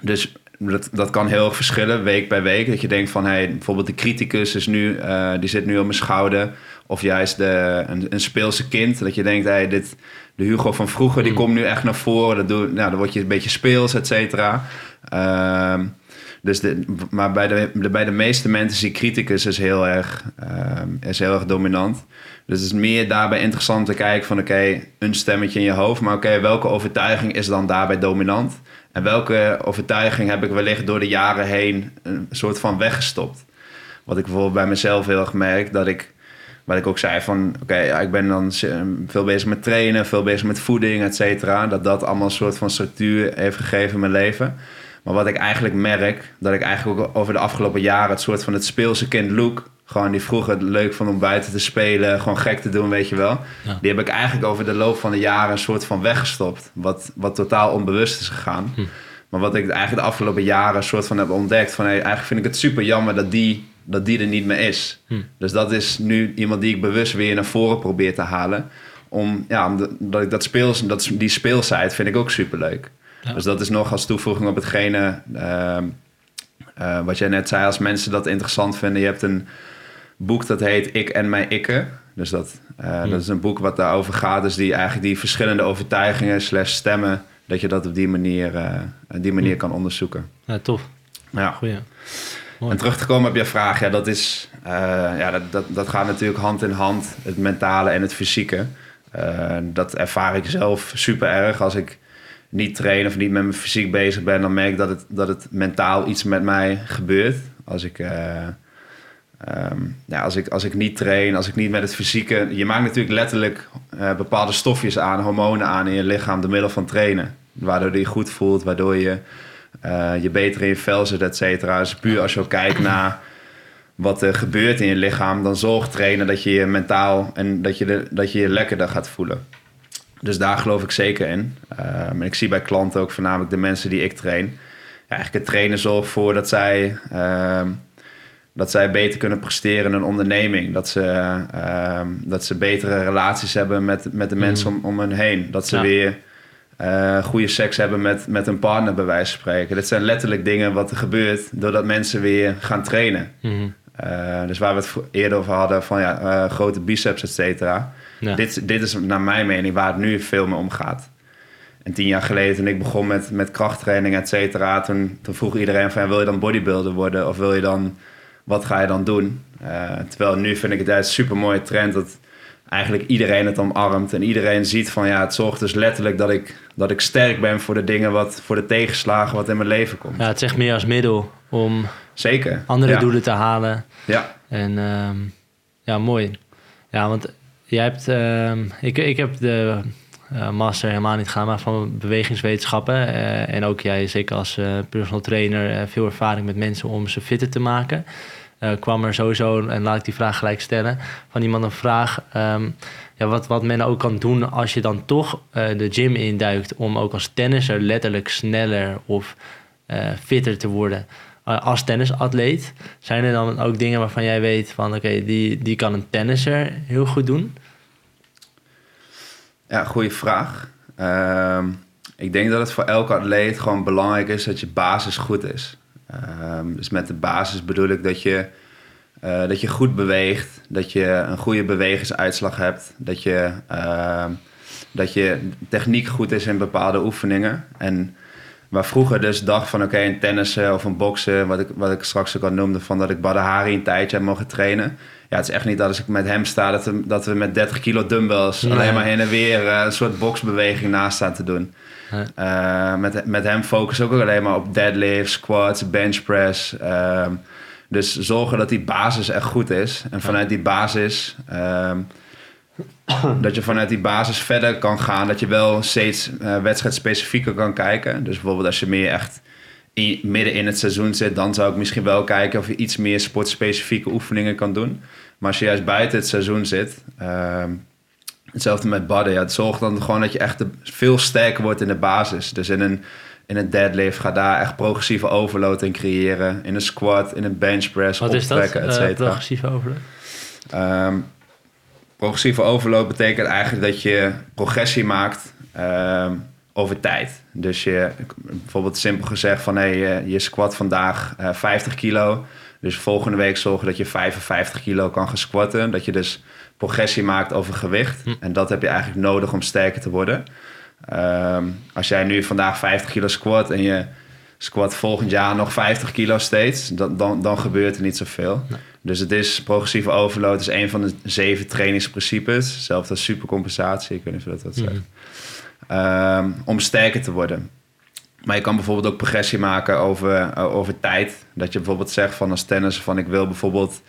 dus dat, dat kan heel erg verschillen, week bij week. Dat je denkt van, hey, bijvoorbeeld de criticus is nu, eh, die zit nu op mijn schouder. Of juist de, een, een speelse kind. Dat je denkt, hey, dit, de Hugo van vroeger, die Mm. komt nu echt naar voren. Dat doe, nou, dan word je een beetje speels, et cetera. Ehm, Dus de, maar bij de, bij de meeste mensen is criticus is heel erg, ehm, is heel erg dominant. Dus het is meer daarbij interessant te kijken van oké, een stemmetje in je hoofd. Maar oké, welke overtuiging is dan daarbij dominant? En welke overtuiging heb ik wellicht door de jaren heen een soort van weggestopt? Wat ik bijvoorbeeld bij mezelf heel erg merk, dat ik, wat ik ook zei van, oké, ik ben dan veel bezig met trainen, veel bezig met voeding, et cetera. Dat dat allemaal een soort van structuur heeft gegeven in mijn leven. Maar wat ik eigenlijk merk, dat ik eigenlijk ook over de afgelopen jaren het soort van het speelse kind look, gewoon die vroeger het leuk vond om buiten te spelen, gewoon gek te doen, weet je wel. Die heb ik eigenlijk over de loop van de jaren een soort van weggestopt. Wat, wat totaal onbewust is gegaan. Hm. Maar wat ik eigenlijk de afgelopen jaren een soort van heb ontdekt, van hey, eigenlijk vind ik het super jammer dat die, dat die er niet meer is. Hm. Dus dat is nu iemand die ik bewust weer naar voren probeer te halen. Om, ja, dat ik dat speels, dat, die speelsheid vind ik ook super leuk. Dus dat is nog als toevoeging op hetgene uh, uh, wat jij net zei, als mensen dat interessant vinden. Je hebt een boek dat heet Ik en Mijn Ikke. Dus dat, uh, dat is een boek wat daarover gaat. Dus die eigenlijk die verschillende overtuigingen slash stemmen... dat je dat op die manier, uh, die manier kan onderzoeken. Ja, tof. Ja. Goeie. En terug te komen op je vraag, ja, dat, is, ja, dat, dat, dat gaat natuurlijk hand in hand, het mentale en het fysieke. dat ervaar ik zelf super erg. Als ik niet train of niet met mijn fysiek bezig ben, dan merk ik dat het, dat het mentaal iets met mij gebeurt. Als ik, Ehm, ja, als, ik, als ik niet train, als ik niet met het fysieke... Je maakt natuurlijk letterlijk uh, bepaalde stofjes aan, hormonen aan in je lichaam door middel van trainen. Waardoor je je goed voelt, waardoor je uh, je beter in je vel zit, et cetera. Dus puur als je ook kijkt naar wat er gebeurt in je lichaam... dan zorgt trainen dat je je mentaal en dat je, de, dat je je lekkerder gaat voelen. Dus daar geloof ik zeker in. Um, en ik zie bij klanten ook voornamelijk de mensen die ik train... Ja, eigenlijk het trainen zorgt ervoor dat zij... Uh, dat zij beter kunnen presteren in een onderneming. Dat ze, uh, dat ze betere relaties hebben met, met de mensen mm. om, om hen heen. Dat ze weer uh, goede seks hebben met, met een partner, bij wijze van spreken. Dit zijn letterlijk dingen wat er gebeurt doordat mensen weer gaan trainen. Mm. Uh, dus waar we het eerder over hadden van ja, uh, grote biceps, et cetera. Ja. Dit, dit is naar mijn mening waar het nu veel meer om gaat. En tien jaar geleden, toen ik begon met, met krachttraining, et cetera, toen, toen vroeg iedereen van ja, wil je dan bodybuilder worden of wil je dan wat ga je dan doen? Uh, terwijl nu vind ik het een super mooie trend dat eigenlijk iedereen het omarmt. En iedereen ziet van ja, het zorgt dus letterlijk dat ik, dat ik sterk ben voor de dingen, wat, voor de tegenslagen wat in mijn leven komt. Ja, het zegt meer als middel om Zeker. andere doelen te halen. Ja. En uh, ja, mooi. Ja, want jij hebt, uh, ik, ik heb de uh, master helemaal niet gaan, maar van bewegingswetenschappen. Uh, en ook jij, zeker als uh, personal trainer, veel ervaring met mensen om ze fitter te maken. kwam er sowieso, en laat ik die vraag gelijk stellen, van iemand een vraag. Um, ja, wat, wat men ook kan doen als je dan toch de gym induikt om ook als tennisser letterlijk sneller of fitter te worden als tennisatleet. Zijn er dan ook dingen waarvan jij weet van oké, die, die kan een tennisser heel goed doen? Ja, goede vraag. Ehm, ik denk dat het voor elke atleet gewoon belangrijk is dat je basis goed is. Um, dus met de basis bedoel ik dat je, uh, dat je goed beweegt, dat je een goede bewegingsuitslag hebt, dat je, uh, dat je techniek goed is in bepaalde oefeningen. En waar vroeger dus dacht van oké, okay, een tennissen of een boksen, wat ik, wat ik straks ook al noemde, van dat ik Badahari een tijdje heb mogen trainen ja, het is echt niet dat als ik met hem sta, dat we, dat we met 30 kilo dumbbells alleen maar heen en weer uh, een soort boxbeweging naast staan te doen. Uh, met, met hem focus ook alleen maar op deadlifts, squats, bench press. Uh, dus zorgen dat die basis echt goed is. En vanuit die basis, ehm, <coughs> dat je vanuit die basis verder kan gaan. Dat je wel steeds uh, wedstrijdspecifieker kan kijken. Dus bijvoorbeeld als je meer echt in, midden in het seizoen zit, dan zou ik misschien wel kijken of je iets meer sportspecifieke oefeningen kan doen. Maar als je juist buiten het seizoen zit, uh, hetzelfde met badden, ja, het zorgt dan gewoon dat je echt veel sterker wordt in de basis. Dus in een, in een deadlift ga daar echt progressieve overload in creëren. In een squat, in een bench press, Wat optrekken, is dat, uh, progressieve overload? Um, progressieve overload betekent eigenlijk dat je progressie maakt um, over tijd. Dus je, bijvoorbeeld simpel gezegd van hey, je squat vandaag uh, 50 kilo. Dus volgende week zorgen dat je 55 kilo kan gaan squatten. Dat je dus progressie maakt over gewicht. Hm. En dat heb je eigenlijk nodig om sterker te worden. Um, als jij nu vandaag 50 kilo squat en je squat volgend jaar nog 50 kilo steeds, dan, dan, dan gebeurt er niet zoveel. Dus het is progressieve overload, is een van de zeven trainingsprincipes. Hetzelfde als supercompensatie, ik weet niet of dat wat zegt. Ehm, om sterker te worden. Maar je kan bijvoorbeeld ook progressie maken over, over tijd. Dat je bijvoorbeeld zegt van als tennis van ik wil bijvoorbeeld...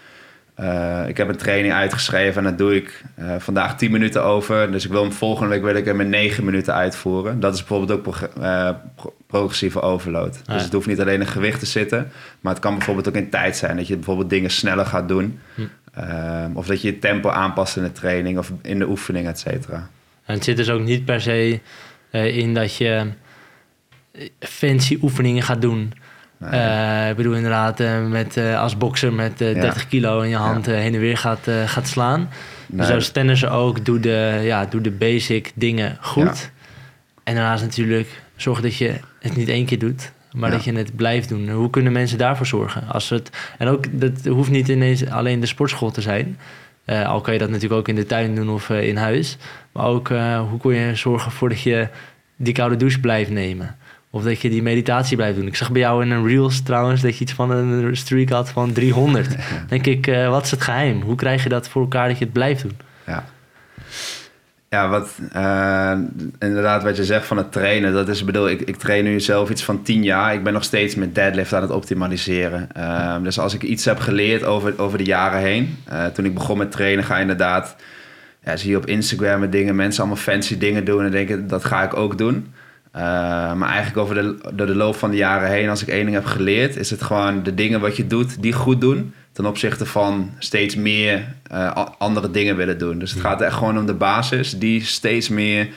eh, ik heb een training uitgeschreven en dat doe ik eh, vandaag 10 minuten over. Dus ik wil hem volgende week wil ik hem in 9 minuten uitvoeren. Dat is bijvoorbeeld ook eh, pro- progressieve overload. ja. Dus het hoeft niet alleen in gewicht te zitten. Maar het kan bijvoorbeeld ook in tijd zijn. Dat je bijvoorbeeld dingen sneller gaat doen. Hm. Of dat je je tempo aanpast in de training of in de oefening, et cetera. En het zit dus ook niet per se in dat je fancy oefeningen gaat doen. Nee. Eh, ik bedoel inderdaad eh, met, eh, als bokser met eh, Ja. 30 kilo in je hand heen en weer gaat, gaat slaan. Dus Nee. als tennisser ook, doe de, ja, doe de basic dingen goed. En daarnaast natuurlijk zorg dat je het niet één keer doet, maar Ja. dat je het blijft doen. Hoe kunnen mensen daarvoor zorgen? Als het, en ook, dat hoeft niet ineens alleen de sportschool te zijn. Al kan je dat natuurlijk ook in de tuin doen of in huis. Maar ook, hoe kun je zorgen voor dat je die koude douche blijft nemen? Of dat je die meditatie blijft doen. Ik zag bij jou in een Reels trouwens dat je iets van een streak had van 300. <laughs> denk ik, eh, wat is het geheim? Hoe krijg je dat voor elkaar dat je het blijft doen? Ja. Ja, wat, eh, inderdaad wat je zegt van het trainen. Dat is, bedoel, ik, ik train nu zelf iets van tien jaar. Ik ben nog steeds met deadlift aan het optimaliseren. Eh, dus als ik iets heb geleerd over, over de jaren heen. eh, toen ik begon met trainen ga je inderdaad... Ja, zie je op Instagram met dingen, mensen allemaal fancy dingen doen. En denken, dat ga ik ook doen. Eh, maar eigenlijk over de, door de loop van de jaren heen, als ik één ding heb geleerd... is het gewoon de dingen wat je doet, die goed doen... ten opzichte van steeds meer eh, andere dingen willen doen. Dus het gaat echt gewoon om de basis... die steeds meer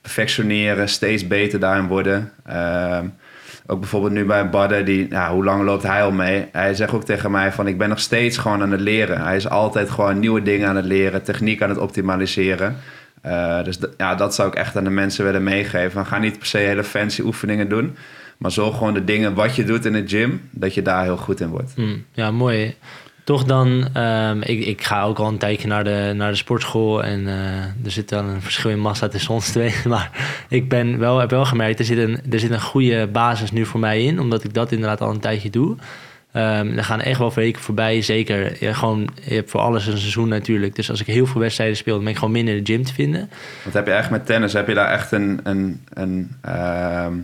perfectioneren, steeds beter daarin worden... Ehm, ook bijvoorbeeld nu bij Badden, die, ja, hoe lang loopt hij al mee? Hij zegt ook tegen mij van, ik ben nog steeds gewoon aan het leren. Hij is altijd gewoon nieuwe dingen aan het leren, techniek aan het optimaliseren. Eh, dus ja, dat zou ik echt aan de mensen willen meegeven. Ga niet per se hele fancy oefeningen doen, maar zorg gewoon de dingen wat je doet in de gym, dat je daar heel goed in wordt. Hmm, ja, mooi. Toch dan, ehm, ik, ik ga ook al een tijdje naar de, naar de sportschool en eh, er zit dan een verschil in massa tussen ons twee. <laughs> Maar ik ben wel, heb wel gemerkt, er zit, een, er zit een goede basis nu voor mij in, omdat ik dat inderdaad al een tijdje doe. Ehm, er gaan echt wel weken voorbij, zeker. Ja, gewoon, je hebt voor alles een seizoen natuurlijk. Dus als ik heel veel wedstrijden speel, dan ben ik gewoon minder in de gym te vinden. Wat heb je echt met tennis? Heb je daar echt een, een, een ehm,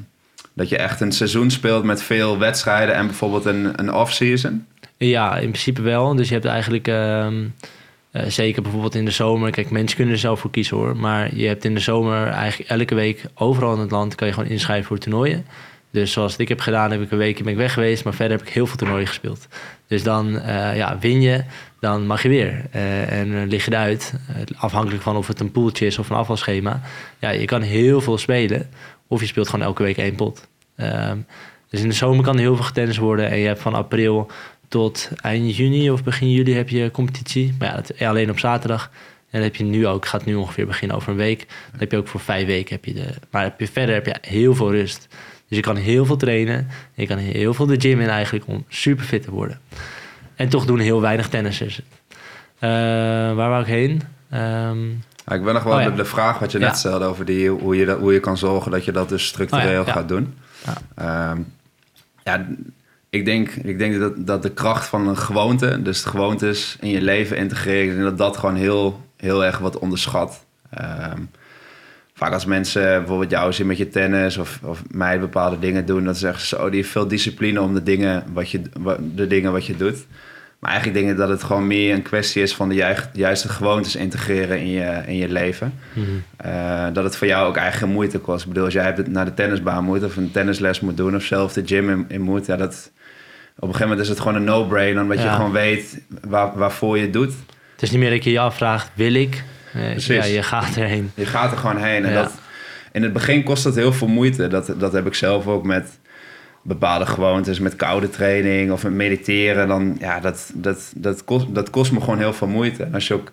dat je echt een seizoen speelt met veel wedstrijden en bijvoorbeeld een, een off-season? Ja, in principe wel. Dus je hebt eigenlijk, ehm, eh, zeker bijvoorbeeld in de zomer, kijk, mensen kunnen er zelf voor kiezen hoor. Maar je hebt in de zomer eigenlijk elke week overal in het land kan je gewoon inschrijven voor toernooien. Dus zoals ik heb gedaan, heb ik een weekje ben ik weg geweest, maar verder heb ik heel veel toernooien gespeeld. Dus dan eh, ja, win je, dan mag je weer. Eh, en eh, lig je eruit, afhankelijk van of het een poeltje is of een afvalschema. Ja, je kan heel veel spelen, of je speelt gewoon elke week één pot. Ehm, dus in de zomer kan er heel veel getennis worden en je hebt van april tot eind juni of begin juli heb je competitie. Maar ja, dat, alleen op zaterdag. En dat heb je nu ook, gaat nu ongeveer beginnen over een week. Dan heb je ook voor vijf weken heb je de. Maar heb je, verder heb je heel veel rust. Dus je kan heel veel trainen. En je kan heel veel de gym in eigenlijk om super fit te worden. En toch doen heel weinig tennissers. het. Eh, waar wou ik heen? Ehm, Ja, ik ben nog wel Oh, ja. de, vraag wat je net stelde over die, hoe, je dat, hoe je kan zorgen dat je dat dus structureel Oh, gaat doen. Ja. Ehm, ja, ik denk, ik denk dat, dat de kracht van een gewoonte, dus de gewoontes in je leven integreren, dat dat gewoon heel, heel erg wat onderschat. Ehm, vaak als mensen bijvoorbeeld jou zien met je tennis of, of mij bepaalde dingen doen, dan zeggen ze, oh, die heeft veel discipline om de dingen wat je, de dingen wat je doet. Maar eigenlijk denk ik dat het gewoon meer een kwestie is van de juiste, juiste gewoontes integreren in je, in je leven. mhm. Eh, dat het voor jou ook eigen moeite kost. Ik bedoel, als jij naar de tennisbaan moet of een tennisles moet doen of zelf de gym in, in moet, ja, dat, op een gegeven moment is het gewoon een no-brainer, omdat je gewoon weet waar, waarvoor je het doet. Het is niet meer dat je je afvraagt, wil ik? Ja, je gaat erheen. Je gaat er gewoon heen. En Ja. dat, in het begin kost dat heel veel moeite. Dat, dat heb ik zelf ook met bepaalde gewoontes, met koude training of met mediteren. Dan, ja, dat, dat, dat, kost, dat kost me gewoon heel veel moeite. En als je ook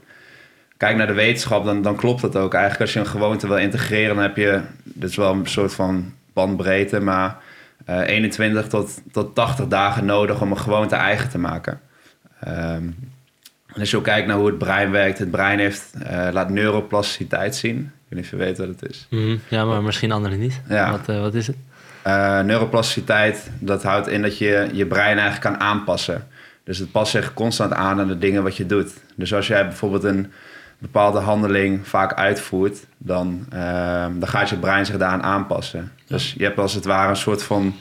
kijkt naar de wetenschap, dan, dan klopt dat ook. Eigenlijk als je een gewoonte wil integreren, dan heb je... Dit is wel een soort van bandbreedte, maar... eh 21 tot, tot 80 dagen nodig om een gewoonte eigen te maken. Ehm, en als je ook kijkt naar hoe het brein werkt, het brein heeft, eh, laat neuroplasticiteit zien. Ik weet niet of je weet wat het is. Mhm. Ja, maar misschien anderen niet. Ja. Wat, eh, wat is het? Uh, neuroplasticiteit, dat houdt in dat je je brein eigenlijk kan aanpassen. Dus het past zich constant aan aan de dingen wat je doet. Dus als jij bijvoorbeeld een bepaalde handeling vaak uitvoert, dan, uh, dan gaat je brein zich daaraan aanpassen. Dus je hebt als het ware een soort van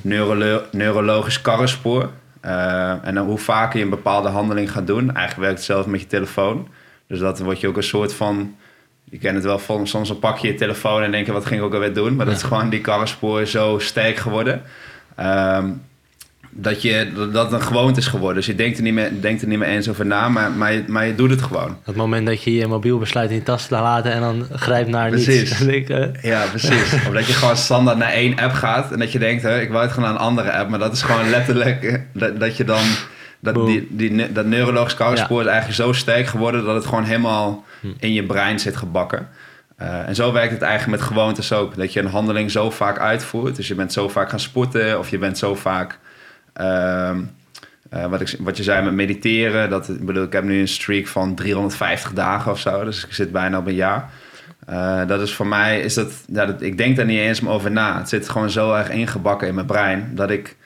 neurolo neurologisch karrenspoor. Uh, en dan hoe vaker je een bepaalde handeling gaat doen, eigenlijk werkt het zelf met je telefoon. Dus dat wordt je ook een soort van je kent het wel van soms dan pak je je telefoon en denk je wat ging ik ook alweer doen. Maar dat is gewoon die karrenspoor zo sterk geworden. Um, dat, je, dat het een gewoonte is geworden. Dus je denkt er niet meer, denkt er niet meer eens over na, maar, maar, je, maar je doet het gewoon. Het moment dat je je mobiel besluit in je tas te laten en dan grijpt naar precies. <laughs> niets. Ja, precies. <laughs> of dat je gewoon standaard naar één app gaat en dat je denkt, hè, ik wou het gewoon naar een andere app. Maar dat is gewoon letterlijk dat, dat je dan... Dat, die, die, dat neurologisch karrenspoor is eigenlijk zo sterk geworden dat het gewoon helemaal hm. in je brein zit gebakken. Uh, en zo werkt het eigenlijk met gewoontes ook. Dat je een handeling zo vaak uitvoert. Dus je bent zo vaak gaan sporten of je bent zo vaak Ehm, eh, wat, ik, wat je zei met mediteren, dat, ik bedoel, ik heb nu een streak van 350 dagen of zo, dus ik zit bijna op een jaar. Uh, dat is voor mij, is dat, ja, dat, ik denk daar niet eens meer over na. Het zit gewoon zo erg ingebakken in mijn brein dat ik,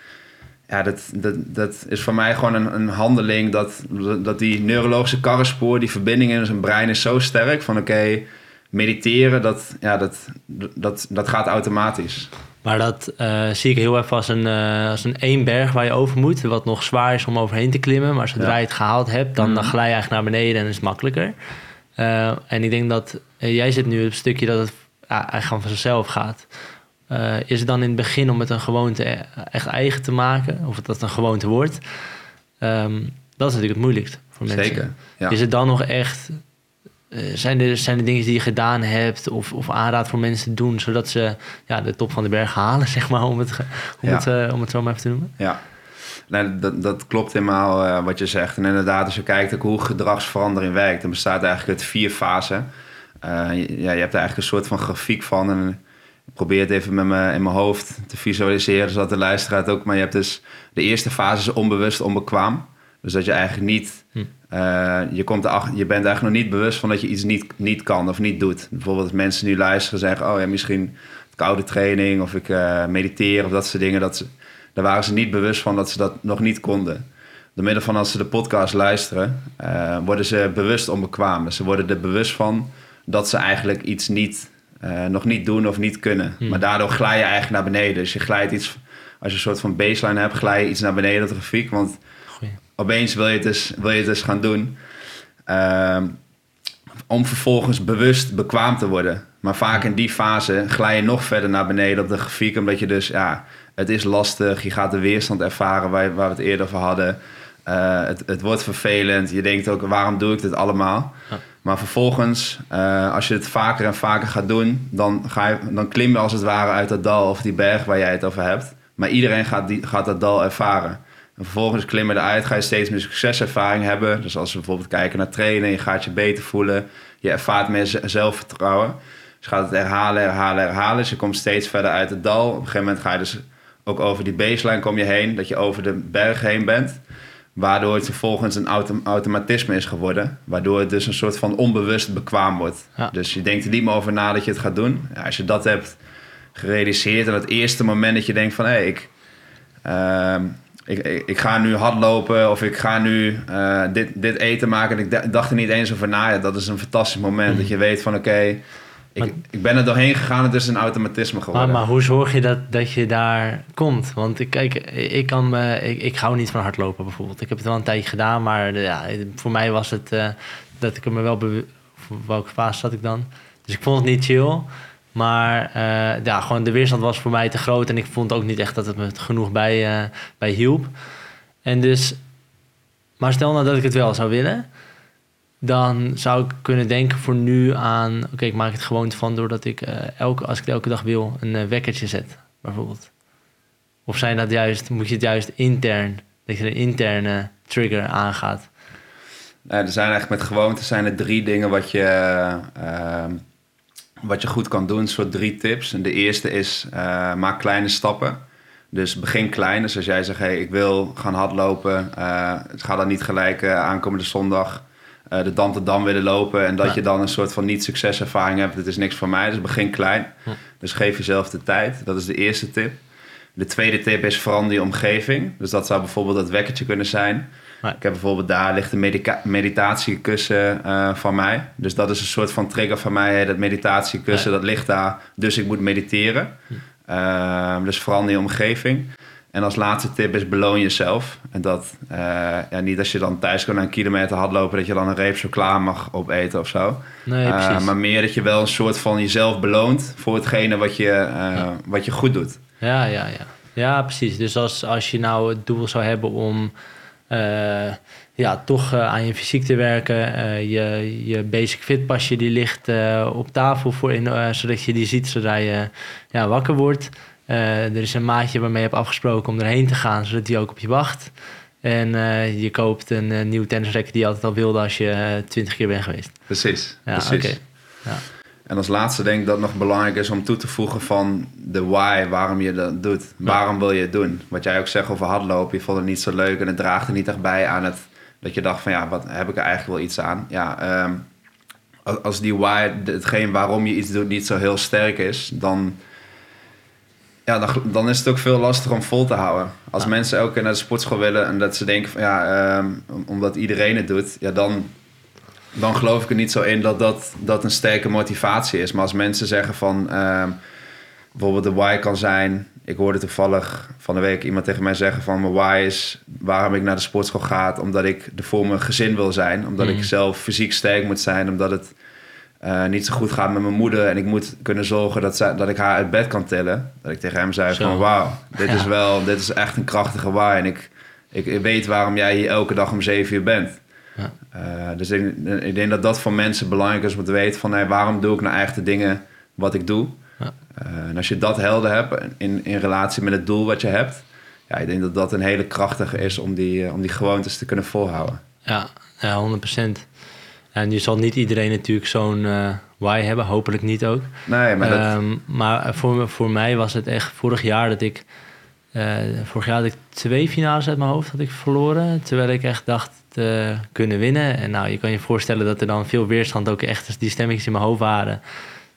ja, dat, dat, dat is voor mij gewoon een, een handeling dat, dat die neurologische karrenspoor, die verbinding in zijn brein is zo sterk van oké, mediteren, dat, ja, dat, dat, dat gaat automatisch. Maar dat uh, zie ik heel even als een, uh, als een één berg waar je over moet. Wat nog zwaar is om overheen te klimmen. Maar zodra je het gehaald hebt, dan, dan glij je eigenlijk naar beneden en is het makkelijker. Uh, en ik denk dat jij zit nu op het stukje dat het eigenlijk gewoon van zichzelf gaat. is het dan in het begin om het een gewoonte echt eigen te maken? Of dat een gewoonte wordt? Um, dat is natuurlijk het moeilijkst voor mensen. Zeker, ja. Is het dan nog echt zijn, er, zijn er dingen die je gedaan hebt of, of aanraad voor mensen te doen, zodat ze ja, de top van de berg halen, <laughs> zeg maar, om het, om het, uh, om het zo maar even te noemen? Ja, nee, dat, dat klopt helemaal uh, wat je zegt. En inderdaad, als je kijkt ook hoe gedragsverandering werkt, dan bestaat eigenlijk uit vier fasen. ja, je hebt er eigenlijk een soort van grafiek van. En ik probeer het even met me, in mijn hoofd te visualiseren, zodat de luisteraar ook. Maar je hebt dus de eerste fase is onbewust onbekwaam. Dus dat je eigenlijk niet hm. Uh, je, komt je bent eigenlijk nog niet bewust van dat je iets niet, niet kan of niet doet. Bijvoorbeeld als mensen nu luisteren en zeggen... oh ja, misschien koude training of ik uh, mediteer of dat soort dingen. Dat ze, daar waren ze niet bewust van dat ze dat nog niet konden. Door middel van als ze de podcast luisteren... Uh, worden ze bewust onbekwaam. Ze worden er bewust van dat ze eigenlijk iets niet, nog niet doen of niet kunnen. Hmm. Maar daardoor glij je eigenlijk naar beneden. Dus je glijdt iets... Als je een soort van baseline hebt, glij je iets naar beneden, dat grafiek. Want opeens wil je het dus, wil je het dus gaan doen. Ehm, om vervolgens bewust bekwaam te worden. Maar vaak in die fase glij je nog verder naar beneden op de grafiek. Omdat je dus, ja, het is lastig. Je gaat de weerstand ervaren waar, waar we het eerder over hadden. Uh, het, het wordt vervelend. Je denkt ook, waarom doe ik dit allemaal? Ja. Maar vervolgens, uh, als je het vaker en vaker gaat doen... Dan, ga je, dan klim je als het ware uit dat dal of die berg waar jij het over hebt. Maar iedereen gaat, die, gaat dat dal ervaren. En vervolgens klimmen eruit, ga je steeds meer succeservaring hebben. Dus als we bijvoorbeeld kijken naar trainen, je gaat je beter voelen, je ervaart meer zelfvertrouwen. Dus je gaat het herhalen, herhalen, herhalen. Dus je komt steeds verder uit het dal. Op een gegeven moment ga je dus ook over die baseline kom je heen, dat je over de berg heen bent. Waardoor het vervolgens een automatisme is geworden. Waardoor het dus een soort van onbewust bekwaam wordt. Dus je denkt er niet meer over na dat je het gaat doen. Ja, als je dat hebt gerealiseerd en het eerste moment dat je denkt van... hé, hey, ik... Uh, ik, ik, ga nu hardlopen of ik ga nu uh, dit, dit eten maken. En ik dacht er niet eens over na. Ja, dat is een fantastisch moment. Mm. Dat je weet van oké, ik, ik ben er doorheen gegaan. Het is een automatisme geworden. Maar, maar, hoe zorg je dat, dat je daar komt? Want ik, kijk, ik, kan, ik, ik hou niet van hardlopen bijvoorbeeld. Ik heb het wel een tijdje gedaan. Maar ja, voor mij was het uh, dat ik me wel... Welke fase zat ik dan? Dus ik vond het niet chill. Maar uh, ja, gewoon de weerstand was voor mij te groot. En ik vond ook niet echt dat het me genoeg bij, uh, bij hielp. En dus, maar stel nou dat ik het wel zou willen. Dan zou ik kunnen denken voor nu aan... Oké, ik maak het gewoon van doordat ik uh, elke, als ik elke dag wil een wekkertje zet. Bijvoorbeeld. Of zijn dat juist, moet je het juist intern... Dat je een interne trigger aangaat. Er zijn eigenlijk met gewoontes zijn er drie dingen wat je wat je goed kan doen, een soort drie tips. En de eerste is, uh, maak kleine stappen. Dus begin klein. Dus als jij zegt, hey, ik wil gaan hardlopen, uh, ga dan niet gelijk uh, aankomende zondag eh, de Dam te Dam willen lopen en dat je dan een soort van niet-succeservaring hebt. Het is niks voor mij, dus begin klein. Dus geef jezelf de tijd. Dat is de eerste tip. De tweede tip is verander je omgeving. Dus dat zou bijvoorbeeld dat wekkertje kunnen zijn. Ik heb bijvoorbeeld daar ligt een meditatiekussen uh, van mij. Dus dat is een soort van trigger van mij. dat meditatiekussen, dat ligt daar. Dus ik moet mediteren. Hm. Ehm, dus verander je omgeving. En als laatste tip is beloon jezelf. En dat uh, ja, niet als je dan thuis kan een kilometer hardlopen, dat je dan een reep chocola mag opeten of zo. Nee, uh, maar meer dat je wel een soort van jezelf beloont voor hetgene wat je, uh, wat je goed doet. Ja, ja, ja. Ja, precies. Dus als, als je nou het doel zou hebben om ja, toch aan je fysiek te werken, je, je basic fit pasje die ligt op tafel voor in, zodat je die ziet zodra je ja, wakker wordt. Er is een maatje waarmee je hebt afgesproken om erheen te gaan, zodat die ook op je wacht. En je koopt een nieuw tennisracket die je altijd al wilde als je twintig keer bent geweest. Precies, ja, precies. Ja. En als laatste denk ik dat het nog belangrijk is om toe te voegen van de why, waarom je dat doet. Waarom wil je het doen? Wat jij ook zegt over hardlopen, je vond het niet zo leuk en het draagt er niet echt bij aan het... Dat je dacht van ja, wat heb ik er eigenlijk wel iets aan? Ja, um, als die why, hetgeen waarom je iets doet, niet zo heel sterk is, dan ja, dan, dan, is het ook veel lastiger om vol te houden. Als mensen elke keer naar de sportschool willen en dat ze denken van ja, um, omdat iedereen het doet, ja, dan, dan geloof ik er niet zo in dat, dat dat een sterke motivatie is. Maar als mensen zeggen van um, bijvoorbeeld de why kan zijn. Ik hoorde toevallig van de week iemand tegen mij zeggen van mijn why is waarom ik naar de sportschool ga, omdat ik er voor mijn gezin wil zijn, omdat ik mm. zelf fysiek sterk moet zijn, omdat het uh, niet zo goed gaat met mijn moeder en ik moet kunnen zorgen dat, zij, dat ik haar uit bed kan tillen. Dat ik tegen hem zei van wauw, dit is wel, dit is echt een krachtige waar. En ik, ik, weet waarom jij hier elke dag om zeven uur bent. Ja. Uh, dus ik, ik, denk dat dat voor mensen belangrijk is om te weten van hey, waarom doe ik nou echt de dingen wat ik doe. Ja. Uh, en als je dat helder hebt in, in relatie met het doel wat je hebt, ja, ik denk dat dat een hele krachtige is om die, om die gewoontes te kunnen volhouden. Ja, ja 100 procent. En je zal niet iedereen natuurlijk zo'n uh, why hebben, hopelijk niet ook. Nee, maar, dat... um, maar voor, voor mij was het echt vorig jaar dat ik... Uh, vorig jaar had ik twee finales uit mijn hoofd had ik verloren. Terwijl ik echt dacht te kunnen winnen. En nou, je kan je voorstellen dat er dan veel weerstand ook echt... die stemmetjes in mijn hoofd waren.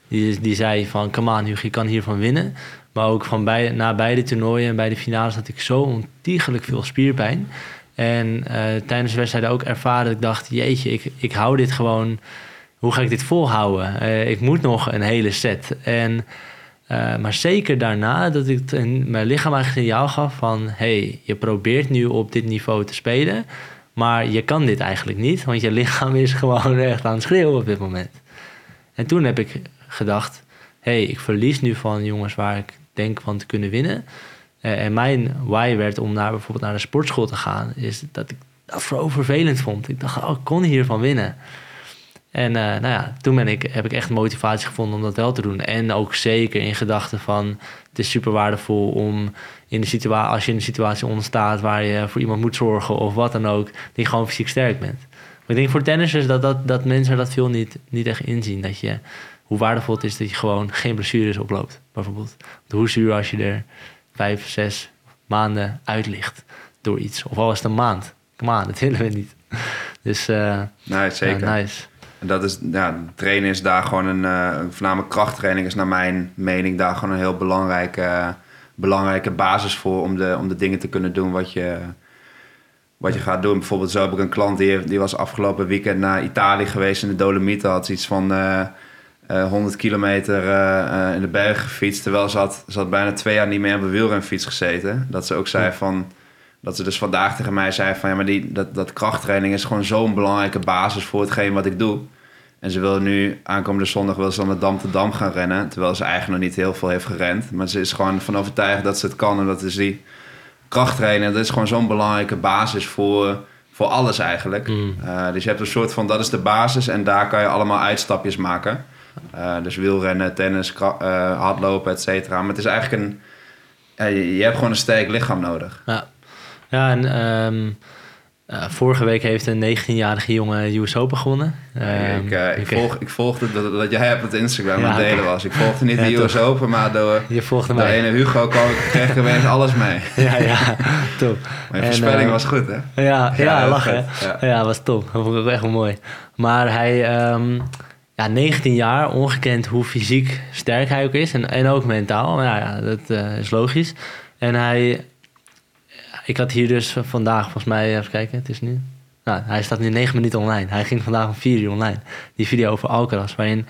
Die, die zei van, come on, je kan hiervan winnen. Maar ook van bij, na beide toernooien en bij de finales had ik zo ontiegelijk veel spierpijn... En uh, tijdens de wedstrijden ook ervaren dat ik dacht... jeetje, ik, ik hou dit gewoon... Hoe ga ik dit volhouden? Uh, ik moet nog een hele set. En, maar zeker daarna dat ik mijn lichaam eigenlijk een signaal gaf van... hey, je probeert nu op dit niveau te spelen... maar je kan dit eigenlijk niet... want je lichaam is <laughs> gewoon echt aan het schreeuwen op dit moment. En toen heb ik gedacht... hey, ik verlies nu van jongens waar ik denk van te kunnen winnen... Uh, en mijn why werd om naar, bijvoorbeeld naar de sportschool te gaan, is dat ik dat vooral vervelend vond. Ik dacht, oh, ik kon hiervan winnen. En uh, nou ja, toen ben ik, heb ik echt motivatie gevonden om dat wel te doen. En ook zeker in gedachten van het is super waardevol om in de situatie, als je in een situatie ontstaat waar je voor iemand moet zorgen of wat dan ook, dat je gewoon fysiek sterk bent. Maar ik denk voor tennissers dat, dat, dat mensen dat veel niet, niet echt inzien. Dat je, hoe waardevol het is dat je gewoon geen blessures oploopt, bijvoorbeeld. Hoe zuur als je er vijf, zes maanden uitlicht door iets. Of al is het een maand. Kom aan, dat willen we niet. Dus uh, zeker. Uh, nice. Dat is, ja, trainen is daar gewoon een, uh, voornamelijk krachttraining is naar mijn mening daar gewoon een heel belangrijke, belangrijke basis voor om de, om de dingen te kunnen doen wat je, wat je gaat doen. Bijvoorbeeld zo heb ik een klant die, die was afgelopen weekend naar Italië geweest in de Dolomieten. Had iets van 100 eh, kilometer uh, in de bergen gefietst. Terwijl ze had, ze had bijna twee jaar niet meer op een wielrenfiets gezeten. Dat ze ook zei van... Dat ze dus vandaag tegen mij zei van... Ja, maar die, dat, dat krachttraining is gewoon zo'n belangrijke basis voor hetgeen wat ik doe. En ze wil nu, aankomende zondag wil ze dan de Dam te Dam gaan rennen. Terwijl ze eigenlijk nog niet heel veel heeft gerend. Maar ze is gewoon van overtuigd dat ze het kan. En dat is die krachttrainen. Dat is gewoon zo'n belangrijke basis voor, voor alles eigenlijk. Mm. dus je hebt een soort van, dat is de basis. En daar kan je allemaal uitstapjes maken. Uh, dus wielrennen, tennis, uh, hardlopen, et cetera. Maar het is eigenlijk een... je, hebt gewoon een sterk lichaam nodig. Ja, ja en um, Eh, vorige week heeft een 19-jarige jongen US Open gewonnen. Ehm, ik, ik, oké. volg, ik volgde dat, dat jij op het Instagram Ja, aan het delen was. Ik volgde niet Ja, de US toch. Open, maar door, Je volgde door ene Hugo kwam, kreeg ik ineens alles mee. <laughs> Ja, ja, top. Mijn En, voorspelling eh, was goed, hè? Ja, ja, heel lachen. Ja. Ja, was top. Dat vond ik ook echt wel mooi. Maar hij, ehm, ja, 19 jaar, ongekend hoe fysiek sterk hij ook is. En, en ook mentaal. Ja, ja, dat is logisch. En hij, ik had hier dus vandaag, volgens mij, even kijken, het is nu. Nou, hij staat nu 9 minuten online. Hij ging vandaag om 4 uur online. Die video over Alcaraz, waarin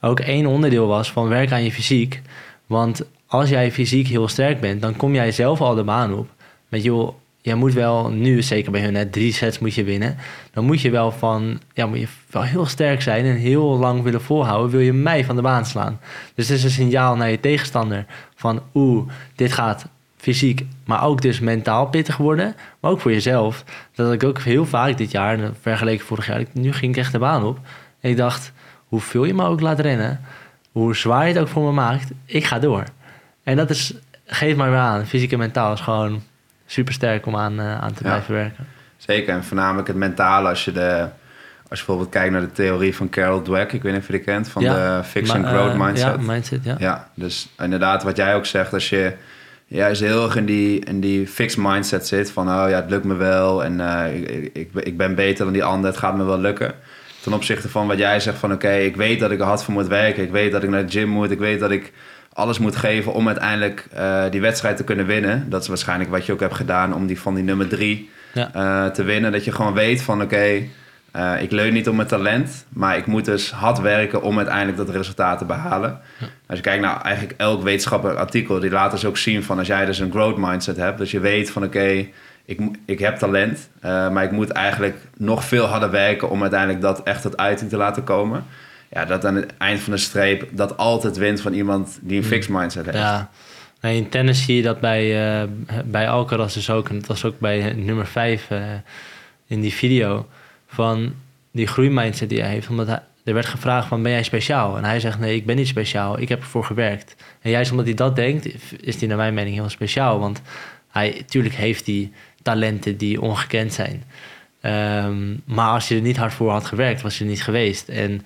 ook één onderdeel was van werk aan je fysiek. Want als jij fysiek heel sterk bent, dan kom jij zelf al de baan op. Met joh, jij moet wel nu, zeker bij hun net drie sets moet je winnen. Dan moet je wel van, ja, moet je wel heel sterk zijn en heel lang willen volhouden. Wil je mij van de baan slaan? Dus het is een signaal naar je tegenstander van, oeh, dit gaat fysiek, maar ook dus mentaal pittig worden. Maar ook voor jezelf. Dat ik ook heel vaak dit jaar, en vergeleken vorig jaar. Nu ging ik echt de baan op. En ik dacht, hoeveel je me ook laat rennen, hoe zwaar je het ook voor me maakt, ik ga door. En dat is, geef maar weer aan, fysiek en mentaal is gewoon super sterk om aan, eh, aan te Ja. blijven werken. Zeker, en voornamelijk het mentale. Als je, de, als je bijvoorbeeld kijkt naar de theorie van Carol Dweck, ik weet niet of je die kent, van Ja, de Fix and Growth eh, Mindset. Ja, mindset, ja. Ja, dus inderdaad wat jij ook zegt, als je juist heel erg in die, in die fixed mindset zit van oh ja, het lukt me wel en eh, ik, ik, ik ben beter dan die ander, het gaat me wel lukken. Ten opzichte van wat jij zegt van oké, ik weet dat ik er hard voor moet werken, ik weet dat ik naar de gym moet, ik weet dat ik alles moet geven om uiteindelijk eh, die wedstrijd te kunnen winnen. Dat is waarschijnlijk wat je ook hebt gedaan om die van die nummer drie Ja. eh, te winnen. Dat je gewoon weet van oké, eh, ik leun niet op mijn talent, maar ik moet dus hard werken om uiteindelijk dat resultaat te behalen. Als je kijkt naar eigenlijk elk wetenschappelijk artikel, die laat dus ook zien van als jij dus een growth mindset hebt, dus je weet van oké, ik, ik heb talent, eh, maar ik moet eigenlijk nog veel harder werken om uiteindelijk dat echt tot uiting te laten komen. Ja, dat aan het eind van de streep dat altijd wint van iemand die een fixed mindset heeft. Ja. Nee, in tennis zie je dat bij, eh, bij Alcaraz dus ook. En dat was ook bij nummer 5 in die video. Van die groeimindset die hij heeft. Omdat hij, er werd gevraagd van, ben jij speciaal? En hij zegt, nee, ik ben niet speciaal. Ik heb ervoor gewerkt. En juist omdat hij dat denkt, is hij naar mijn mening heel speciaal. Want hij, natuurlijk heeft hij talenten die ongekend zijn. Ehm, maar als je er niet hard voor had gewerkt, was je er niet geweest. En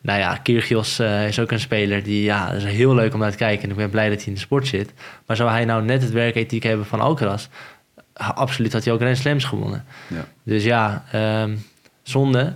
nou ja, Kyrgios eh, is ook een speler die, ja, is heel leuk om naar te kijken. En ik ben blij dat hij in de sport zit. Maar zou hij nou net het werkethiek hebben van Alcaraz, absoluut had hij ook Grand Slams gewonnen. Ja. Dus ja, ehm, zonde.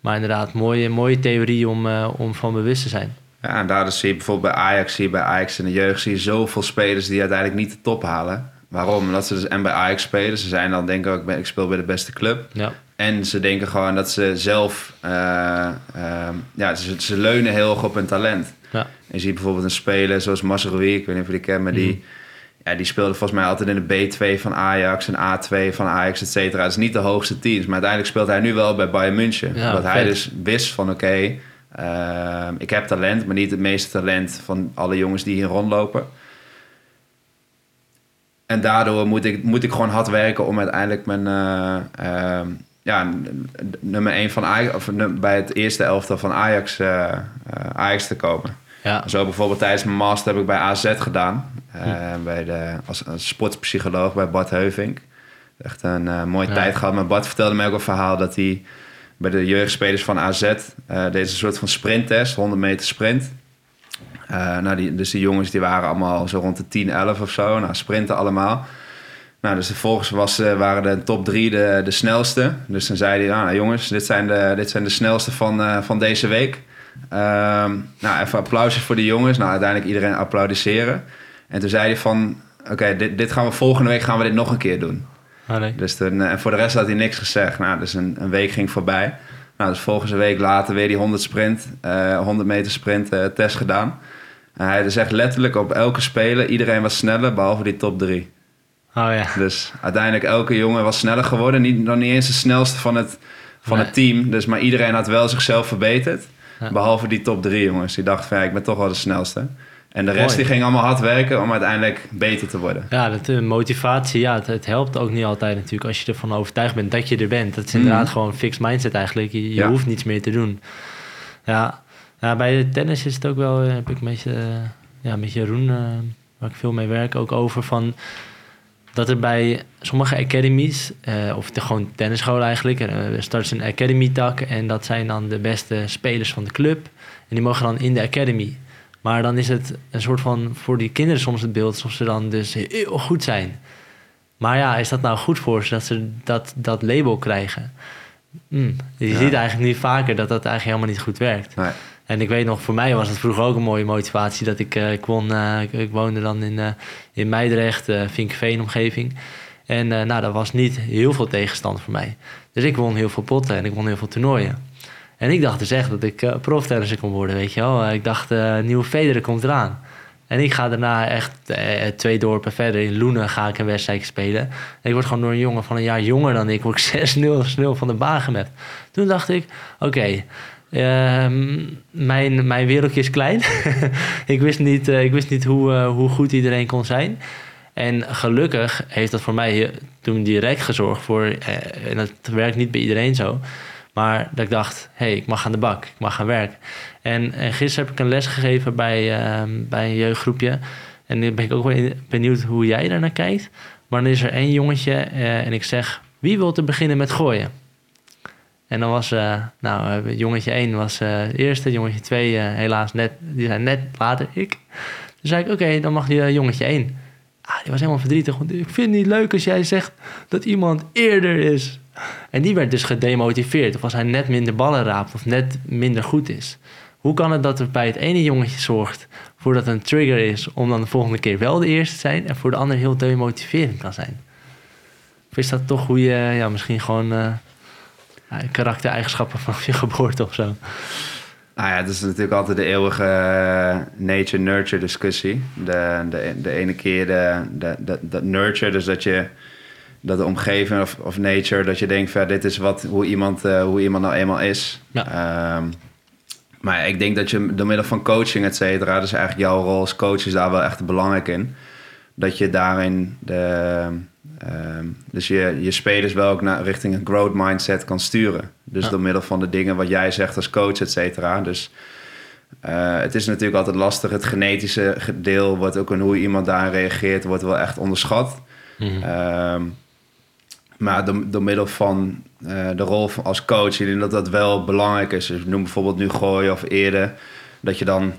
Maar inderdaad, mooie, mooie theorie om, eh, om van bewust te zijn. Ja, en daardoor zie je bijvoorbeeld bij Ajax, zie je bij Ajax in de jeugd, zie je zoveel spelers die uiteindelijk niet de top halen. Waarom? Omdat ze dus en bij Ajax spelen. Ze zijn dan denken ook, ik ik speel bij de beste club. Ja, En ze denken gewoon dat ze zelf, eh, ehm, ja, ze, ze leunen heel erg op hun talent. ja. En je ziet bijvoorbeeld een speler zoals Masrowi, ik weet niet of je die kent, maar die, Mhm. Ja, die speelde volgens mij altijd in de B2 van Ajax en A2 van Ajax, et cetera. Het is niet de hoogste teams, maar uiteindelijk speelt hij nu wel bij Bayern München. Ja, omdat hij dus wist van oké, ehm, ik heb talent, maar niet het meeste talent van alle jongens die hier rondlopen. En daardoor moet ik, moet ik gewoon hard werken om uiteindelijk mijn eh, ehm, ja, nummer 1 van Ajax, of bij het eerste elftal van Ajax, eh, eh, Ajax te komen. ja. Zo bijvoorbeeld tijdens mijn master heb ik bij AZ gedaan. Eh, bij de, als, als sportpsycholoog bij Bart Heuvink. Echt een eh, mooie Ja. tijd gehad. Maar Bart vertelde mij ook een verhaal dat hij bij de jeugdspelers van AZ... eh deze soort van sprinttest, 100 meter sprint. Nou, die, dus die jongens die waren allemaal zo rond de 10, 11 of zo. Nou, sprinten allemaal. Nou, dus vervolgens was, waren de top drie de, de snelste. Dus dan zei hij, ah, nou, jongens, dit zijn de, dit zijn de snelste van, van deze week. Ehm, nou, even applausjes voor de jongens. Nou, uiteindelijk iedereen applaudisseren. En toen zei hij van, oké, dit, dit gaan we volgende week gaan we dit nog een keer doen. Oh, nee. Dus toen, eh, en voor de rest had hij niks gezegd. Nou, dus een, een week ging voorbij. Nou, dus volgende week later weer die 100 sprint, eh 100 meter sprint eh, test gedaan. En hij dus echt letterlijk op elke speler, iedereen was sneller, behalve die top drie. Oh ja. Dus uiteindelijk elke jongen was sneller geworden. Niet, nog niet eens de snelste van het, van Nee. het team. Dus, maar iedereen had wel zichzelf verbeterd. Ja. Behalve die top drie jongens. Die dachten van ja, ik ben toch wel de snelste. En de rest Mooi. die ging allemaal hard werken om uiteindelijk beter te worden. Ja, dat, eh, motivatie, ja, het, het helpt ook niet altijd natuurlijk als je ervan overtuigd bent dat je er bent. Dat is inderdaad Mhm. gewoon een fixed mindset eigenlijk. Je, je Ja. hoeft niets meer te doen. Ja, ja bij de tennis is het ook wel, eh, heb ik een beetje, eh, ja, met Jeroen, waar ik veel mee werk, ook over van dat er bij sommige academies, of de, gewoon tennisscholen eigenlijk, er uh, start een academy tak en dat zijn dan de beste spelers van de club. En die mogen dan in de academy. Maar dan is het een soort van voor die kinderen soms het beeld alsof ze dan dus heel goed zijn. Maar ja, is dat nou goed voor ze dat ze dat, dat label krijgen? Mm, je Ja. ziet eigenlijk nu vaker dat dat eigenlijk helemaal niet goed werkt. Nee. En ik weet nog, voor mij was het vroeger ook een mooie motivatie. Dat ik, eh, ik, won, eh, ik, ik woonde dan in, eh in Meidrecht, eh Vinkveen omgeving. En nou, dat was niet heel veel tegenstand voor mij. Dus ik won heel veel potten en ik won heel veel toernooien. En ik dacht dus echt dat ik uh, proftennisser kon worden, weet je wel. Ik dacht, eh nieuwe Federer komt eraan. En ik ga daarna echt eh, twee dorpen verder. In Loenen ga ik een wedstrijd spelen. En ik word gewoon door een jongen van een jaar jonger dan ik... word ik <laughs> 6-0 snel van de baan gemapt. Toen dacht ik, oké... ehm, mijn, mijn wereldje is klein. <laughs> ik wist niet, ik wist niet hoe, hoe goed iedereen kon zijn. En gelukkig heeft dat voor mij toen direct gezorgd voor... en dat werkt niet bij iedereen zo... Maar dat ik dacht, hé, hey, ik mag aan de bak, ik mag gaan werken. En, en gisteren heb ik een les gegeven bij, ehm, bij een jeugdgroepje. En nu ben ik ook wel benieuwd hoe jij daar naar kijkt. Maar dan is er één jongetje eh, en ik zeg, wie wil te beginnen met gooien? En dan was, eh, nou, eh, jongetje 1 was het eerste, jongetje 2 eh, helaas net, die zijn net later ik. Toen zei ik, oké, dan mag die jongetje 1. Ah, die was helemaal verdrietig, want ik vind het niet leuk als jij zegt dat iemand eerder is. En die werd dus gedemotiveerd. Of als hij net minder ballen raapt of net minder goed is. Hoe kan het dat er bij het ene jongetje zorgt voor dat een trigger is om dan de volgende keer wel de eerste te zijn en voor de ander heel demotiverend kan zijn? Of is dat toch hoe je ja, misschien gewoon eh, karaktereigenschappen vanaf je geboorte of zo? Nou ja, het is natuurlijk altijd de eeuwige eh, nature-nurture discussie. De, de, de ene keer de, de, de, dat nurture, dus dat je dat de omgeving of, of nature, dat je denkt van dit is wat, hoe, iemand, eh, hoe iemand nou eenmaal is. Ja. Ehm, maar ik denk dat je door middel van coaching, et cetera, dus eigenlijk jouw rol als coach is daar wel echt belangrijk in. Dat je daarin de, ehm, dus je, je spelers wel ook naar, richting een growth mindset kan sturen. Dus Ja. door middel van de dingen wat jij zegt als coach, et cetera. Dus eh, het is natuurlijk altijd lastig. Het genetische deel, wordt ook in hoe iemand daar reageert, wordt wel echt onderschat. Ehm, maar door, door middel van eh, de rol van als coach, ik denk dat dat wel belangrijk is. Dus noem bijvoorbeeld nu gooien of eerder. Dat je dan,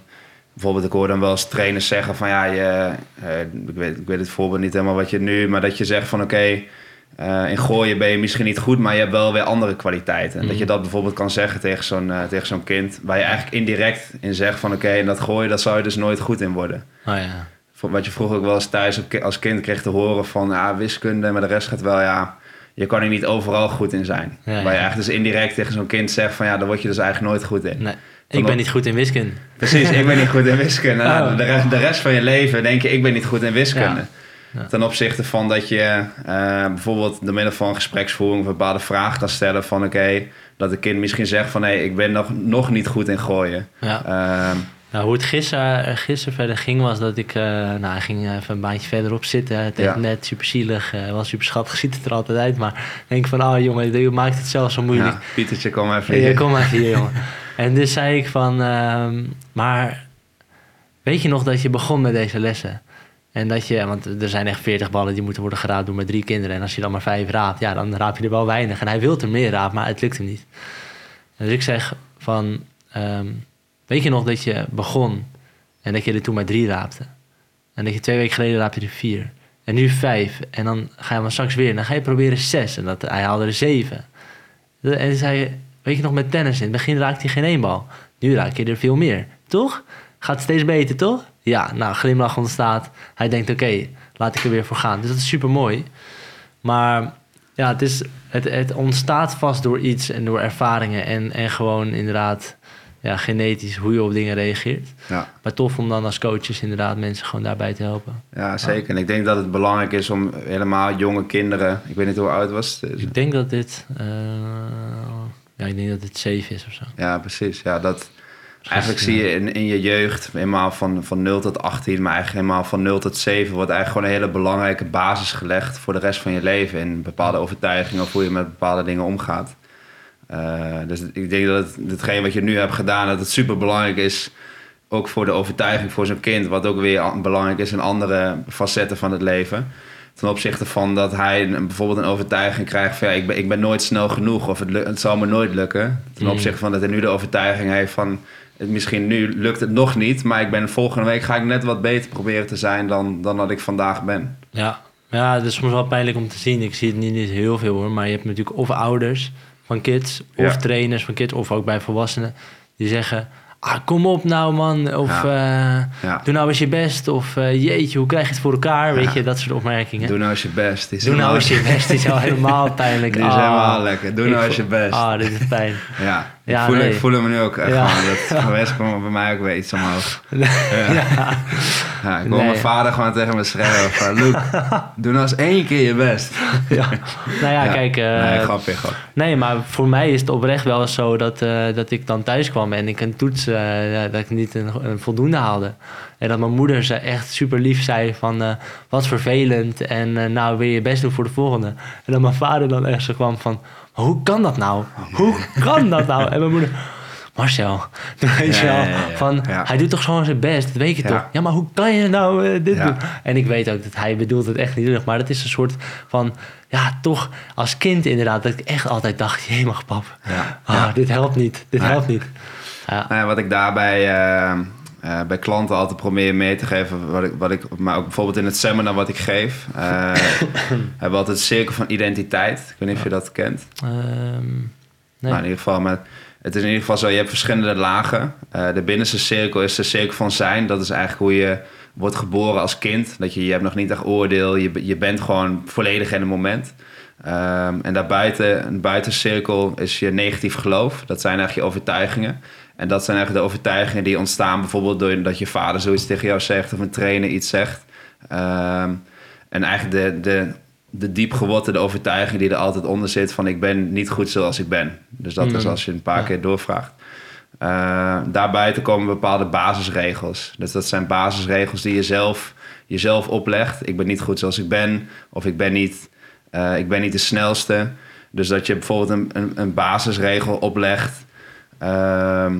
bijvoorbeeld ik hoor dan wel eens trainers zeggen van ja, je, eh, ik, weet, ik weet het voorbeeld niet helemaal wat je nu, maar dat je zegt van oké, eh, in gooien ben je misschien niet goed, maar je hebt wel weer andere kwaliteiten. En dat je dat bijvoorbeeld kan zeggen tegen zo'n tegen zo'n kind, waar je eigenlijk indirect in zegt van oké, en dat gooien, dat zou je dus nooit goed in worden. Oh ja. Wat je vroeger ook wel eens thuis als kind kreeg te horen van ja, wiskunde, maar de rest gaat wel ja. Je kan er niet overal goed in zijn. Ja, Waar je eigenlijk dus indirect tegen zo'n kind zegt van ja, daar word je dus eigenlijk nooit goed in. Nee, ik ben niet goed in wiskunde. Precies, ik ben niet goed in <laughs> wiskunde. Nou, Oh. de, rest, de rest van je leven denk je, ik ben niet goed in wiskunde. Ja. Ten opzichte van dat je eh, bijvoorbeeld door middel van gespreksvoering een bepaalde vraag kan stellen van oké, dat een kind misschien zegt van hé, ik ben nog, nog niet goed in gooien. Ja. Ehm, Nou, hoe het gisteren, gisteren verder ging was dat ik... eh nou, hij ging even een baantje verderop zitten. Het Ja. net super zielig. eh was super schattig, <laughs> ziet het er altijd uit. Maar ik denk van, oh jongen, je maakt het zelf zo moeilijk. ja, Pietertje, kom even Ja, hier. kom maar hier, jongen. <laughs> En dus zei ik van, ehm, maar weet je nog dat je begon met deze lessen? En dat je, want er zijn echt 40 ballen die moeten worden geraapt door maar drie kinderen. En als je dan maar vijf raapt, ja, dan raap je er wel weinig. En hij wil er meer raap, maar het lukt hem niet. Dus ik zeg van, ehm, weet je nog dat je begon en dat je er toen maar drie raapte? En dat je twee weken geleden raapte er vier. En nu vijf. En dan ga je maar straks weer. En dan ga je proberen zes. En dat, hij haalde er zeven. En zei, weet je nog met tennis, in het begin raakte hij geen één bal. Nu raak je er veel meer, toch? Gaat steeds beter, toch? Ja, nou, glimlach ontstaat. Hij denkt, oké, laat ik er weer voor gaan. Dus dat is super mooi. Maar ja, het, is, het, het ontstaat vast door iets en door ervaringen. En, en gewoon inderdaad ja, genetisch hoe je op dingen reageert. Ja. Maar tof om dan als coaches inderdaad mensen gewoon daarbij te helpen. Ja, zeker. En ik denk dat het belangrijk is om helemaal jonge kinderen... Ik weet niet hoe oud was. Ik denk dat dit... eh, ja, ik denk dat dit safe is of zo. Ja, precies. Ja, dat, eigenlijk zie je in, in je jeugd helemaal van, van 0 tot 18... maar eigenlijk helemaal van 0 tot 7... wordt eigenlijk gewoon een hele belangrijke basis gelegd... voor de rest van je leven. In bepaalde overtuigingen of hoe je met bepaalde dingen omgaat. Eh, dus ik denk dat het, hetgeen wat je nu hebt gedaan... dat het super belangrijk is... ook voor de overtuiging voor zo'n kind... wat ook weer an- belangrijk is in andere facetten van het leven... ten opzichte van dat hij een- bijvoorbeeld een overtuiging krijgt van ja, ik ben, ik ben nooit snel genoeg of het, het zal me nooit lukken. Ten Mm. opzichte van dat hij nu de overtuiging heeft van het, misschien nu lukt het nog niet, maar ik ben volgende week ga ik net wat beter proberen te zijn dan, dan dat ik vandaag ben. Ja. ja, dat is soms wel pijnlijk om te zien. Ik zie het niet, niet heel veel hoor, maar je hebt natuurlijk of ouders van kids, of Ja. trainers van kids, of ook bij volwassenen, die zeggen: Ah, kom op nou man, of Ja. eh, Ja. doe nou eens je best, of eh, jeetje, hoe krijg je het voor elkaar? Weet je, dat soort opmerkingen. Doe nou eens je best. Is Doe nou eens je best, is al helemaal <laughs> pijnlijk. Die is Ah, helemaal lekker. Doe nou eens je best. Ah, dit is pijn. <laughs> Ja, ik, voel, nee. ik voel hem nu ook echt Ja. gewoon. Dat <laughs> geweest kwam bij mij ook weer iets omhoog. ja. Ja, ik Nee. mijn vader gewoon tegen me schreeuwen van... Luke, <laughs> doe nou eens één keer je best. ja. Nou ja, kijk. eh, nee, grapje, grap. Nee, maar voor mij is het oprecht wel zo dat, eh, dat ik dan thuis kwam en ik een toets, eh, dat ik niet een, een voldoende haalde. En dat mijn moeder ze echt super lief zei van, eh, wat vervelend en eh, nou wil je je best doen voor de volgende. En dat mijn vader dan echt zo kwam van, hoe kan dat nou? Hoe kan dat nou? En mijn moeder, Marcel, <laughs> weet je wel, van, hij doet toch gewoon zijn best, dat weet je toch? Ja, maar hoe kan je nou eh, dit doen? En ik weet ook dat hij bedoelt het echt niet terug, maar dat is een soort van, ja, toch als kind inderdaad, dat ik echt altijd dacht, jemig pap, Ja. ah, dit helpt niet, dit helpt niet. Ja, Nou ja, wat ik daarbij eh, eh, bij klanten altijd probeer mee te geven, wat ik, wat ik, maar ook bijvoorbeeld in het seminar wat ik geef, eh, <laughs> hebben we altijd het cirkel van identiteit. Ik weet niet of je dat kent. ehm, nee. Nou, in ieder geval, maar het is in ieder geval zo, je hebt verschillende lagen. Eh, de binnenste cirkel is de cirkel van zijn. Dat is eigenlijk hoe je wordt geboren als kind. Dat je, je hebt nog niet echt oordeel, je, je bent gewoon volledig in het moment. Ehm, en daarbuiten, een buitencirkel is je negatief geloof. Dat zijn eigenlijk je overtuigingen. En dat zijn eigenlijk de overtuigingen die ontstaan bijvoorbeeld doordat je vader zoiets tegen jou zegt of een trainer iets zegt. Ehm, en eigenlijk de, de, de diep gewortelde overtuiging die er altijd onder zit van ik ben niet goed zoals ik ben. Dus dat is Mm. als je een paar Ja. keer doorvraagt. Eh, daarbuiten komen bepaalde basisregels. Dus dat zijn basisregels die je zelf, jezelf oplegt. Ik ben niet goed zoals ik ben. Of ik ben niet, eh, ik ben niet de snelste. Dus dat je bijvoorbeeld een, een, een basisregel oplegt. Ehm,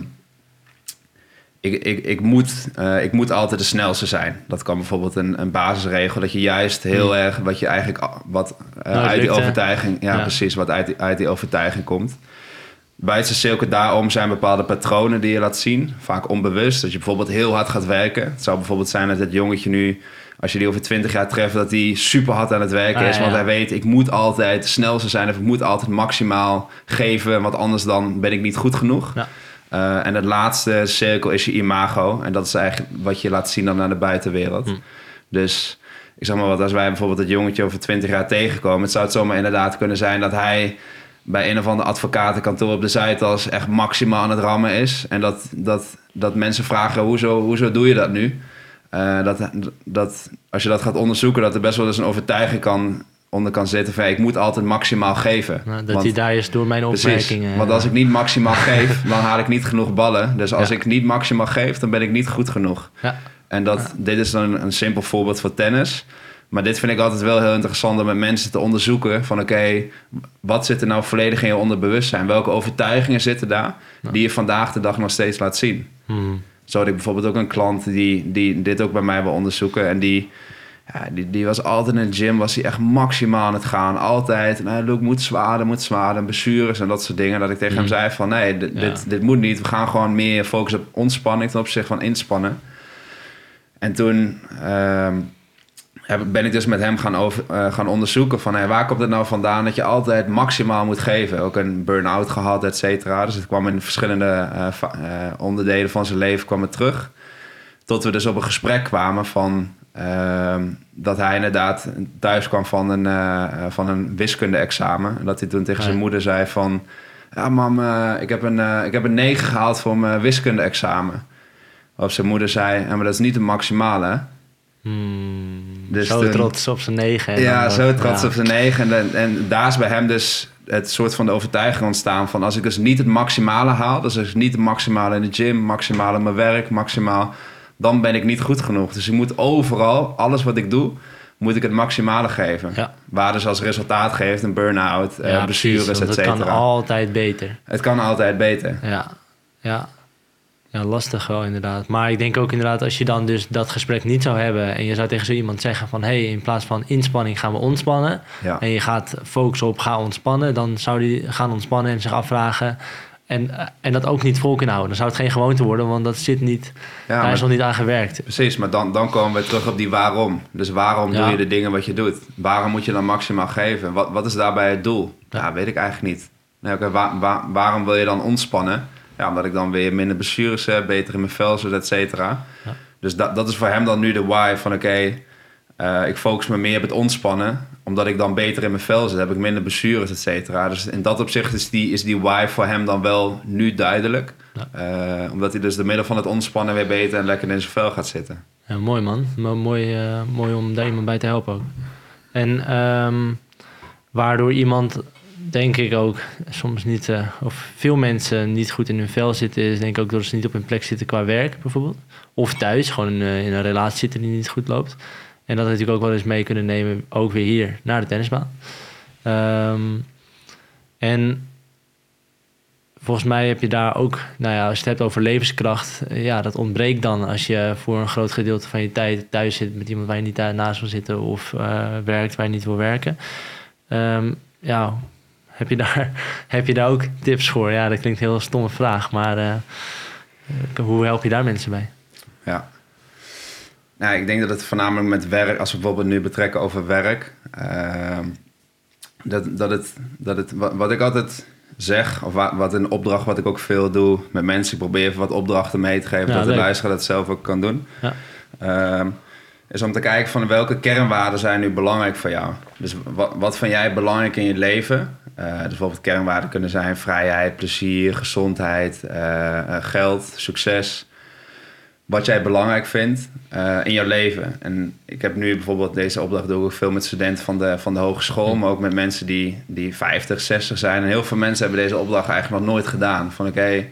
ik, ik, ik, moet, eh, ik moet altijd de snelste zijn. Dat kan bijvoorbeeld een, een basisregel. Dat je juist heel Hmm. erg wat je eigenlijk wat eh, Nooit uit die lukt, overtuiging, ja, Ja. precies, wat uit die, uit die overtuiging komt. Buiten cirkel daarom zijn bepaalde patronen die je laat zien. Vaak onbewust. Dat je bijvoorbeeld heel hard gaat werken. Het zou bijvoorbeeld zijn dat het jongetje nu, als je die over 20 jaar treft, dat hij super hard aan het werken Ah, is. Want ja. hij weet, ik moet altijd de snelste zijn of ik moet altijd maximaal geven. Want anders dan ben ik niet goed genoeg. Ja. Eh, en het laatste cirkel is je imago. En dat is eigenlijk wat je laat zien dan naar de buitenwereld. Hm. Dus ik zeg maar wat, als wij bijvoorbeeld het jongetje over 20 jaar tegenkomen, het zou het zomaar inderdaad kunnen zijn dat hij bij een of ander advocatenkantoor op de Zuidas echt maximaal aan het rammen is. En dat, dat, dat mensen vragen, hoezo, hoezo doe je dat nu? Eh, dat, dat als je dat gaat onderzoeken, dat er best wel eens een overtuiging kan, onder kan zitten van ik moet altijd maximaal geven. Nou, dat Want- hij daar is door mijn Precies, opmerkingen. want als ik niet maximaal <laughs> geef, dan haal ik niet genoeg ballen. Dus als Ja. ik niet maximaal geef, dan ben ik niet goed genoeg. Ja. En dat, dit is dan een, een simpel voorbeeld voor tennis. Maar dit vind ik altijd wel heel interessant om met mensen te onderzoeken. Van oké, wat zit er nou volledig in je onderbewustzijn? Welke overtuigingen zitten daar die je vandaag de dag nog steeds laat zien? Hmm. Zo had ik bijvoorbeeld ook een klant die, die dit ook bij mij wil onderzoeken. En die, ja, die, die was altijd in de gym, was hij echt maximaal aan het gaan. Altijd, nou, Luke, moet zwaarder, moet zwaarder. Blessures en dat soort dingen. Dat ik tegen hem Mm. zei van, nee, dit, Ja. dit, dit moet niet. We gaan gewoon meer focussen op ontspanning ten opzichte van inspannen. En toen ehm, ben ik dus met hem gaan, over, eh, gaan onderzoeken van... Hey, waar komt het nou vandaan dat je altijd maximaal moet geven? Ook een burn-out gehad, et cetera. Dus het kwam in verschillende eh, eh, onderdelen van zijn leven kwam het terug. Tot we dus op een gesprek kwamen van... ehm, dat hij inderdaad thuis kwam van een, van een wiskunde-examen. En dat hij toen tegen zijn moeder zei van... Ja, mam, ik, heb een, ik heb een 9 gehaald voor mijn wiskunde-examen. Waarop zijn moeder zei... Ja, maar dat is niet de maximale, hè?" Hmm. Dus zo toen- trots op zijn negen. en ja, zo trots ja. op zijn negen. En, en daar is bij hem dus het soort van de overtuiging ontstaan van... als ik dus niet het maximale haal... dus als ik niet het maximale in de gym, maximaal in mijn werk, maximaal... dan ben ik niet goed genoeg. Dus ik moet overal, alles wat ik doe... moet ik het maximale geven. Ja. Waar dus als resultaat geeft een burn-out, eh, Ja, blessures, precies, et want het kan cetera. altijd beter. Het kan altijd beter. Ja, ja. Ja, lastig wel inderdaad. Maar ik denk ook inderdaad, als je dan dus dat gesprek niet zou hebben en je zou tegen zo iemand zeggen van hé, hey, in plaats van inspanning gaan we ontspannen. Ja. En je gaat focussen op ga ontspannen, dan zou die gaan ontspannen en zich afvragen. En, en dat ook niet vol kunnen houden. Dan zou het geen gewoonte worden, want dat zit niet, Ja, daar maar- is nog niet aan gewerkt. Precies, maar dan, dan komen we terug op die waarom. Dus waarom Ja. doe je de dingen wat je doet? Waarom moet je dan maximaal geven? Wat, wat is daarbij het doel? Ja. Ja, weet ik eigenlijk niet. Nee, oké, waar- waar- waarom wil je dan ontspannen? Ja, omdat ik dan weer minder blessures heb, beter in mijn vel zit, et cetera. Ja. Dus dat, dat is voor hem dan nu de why van oké, eh, ik focus me meer op het ontspannen. Omdat ik dan beter in mijn vel zit, heb ik minder blessures, et cetera. Dus in dat opzicht is die, is die why voor hem dan wel nu duidelijk. Eh, omdat hij dus door middel van het ontspannen weer beter en lekker in zijn vel gaat zitten. Ja, mooi man. Mo- mooi, eh, mooi om daar iemand bij te helpen ook. En ehm, waardoor iemand, denk ik ook, soms niet, eh, of veel mensen niet goed in hun vel zitten, is denk ik ook dat ze niet op hun plek zitten qua werk bijvoorbeeld. Of thuis, gewoon in, eh, een relatie zitten die niet goed loopt. En dat natuurlijk ook wel eens mee kunnen nemen, ook weer hier naar de tennisbaan. Ehm, en volgens mij heb je daar ook, nou ja, als je het hebt over levenskracht, eh, ja, dat ontbreekt dan als je voor een groot gedeelte van je tijd thuis zit met iemand waar je niet naast wil zitten of werkt waar je niet wil werken. Ehm, ja, heb je, daar, <laughs> heb je daar ook tips voor? Ja, dat klinkt een heel stomme vraag, maar eh, hoe help je daar mensen bij? Ja. Nou, ik denk dat het voornamelijk met werk, als we bijvoorbeeld nu betrekken over werk, ehm, dat, dat het, dat het wat, wat ik altijd zeg, of wat, wat een opdracht wat ik ook veel doe met mensen, ik probeer even wat opdrachten mee te geven, Ja, dat de luisteraar dat zelf ook kan doen. Ja. Ehm, is om te kijken van welke kernwaarden zijn nu belangrijk voor jou. Dus wat, wat vind jij belangrijk in je leven? Eh, dus bijvoorbeeld kernwaarden kunnen zijn vrijheid, plezier, gezondheid, eh, eh, geld, succes. Wat jij belangrijk vindt in jouw leven. En ik heb nu bijvoorbeeld deze opdracht doe ik veel met studenten van de, van de hogeschool, maar ook met mensen die, die 50, 60 zijn. En heel veel mensen hebben deze opdracht eigenlijk nog nooit gedaan. Van oké,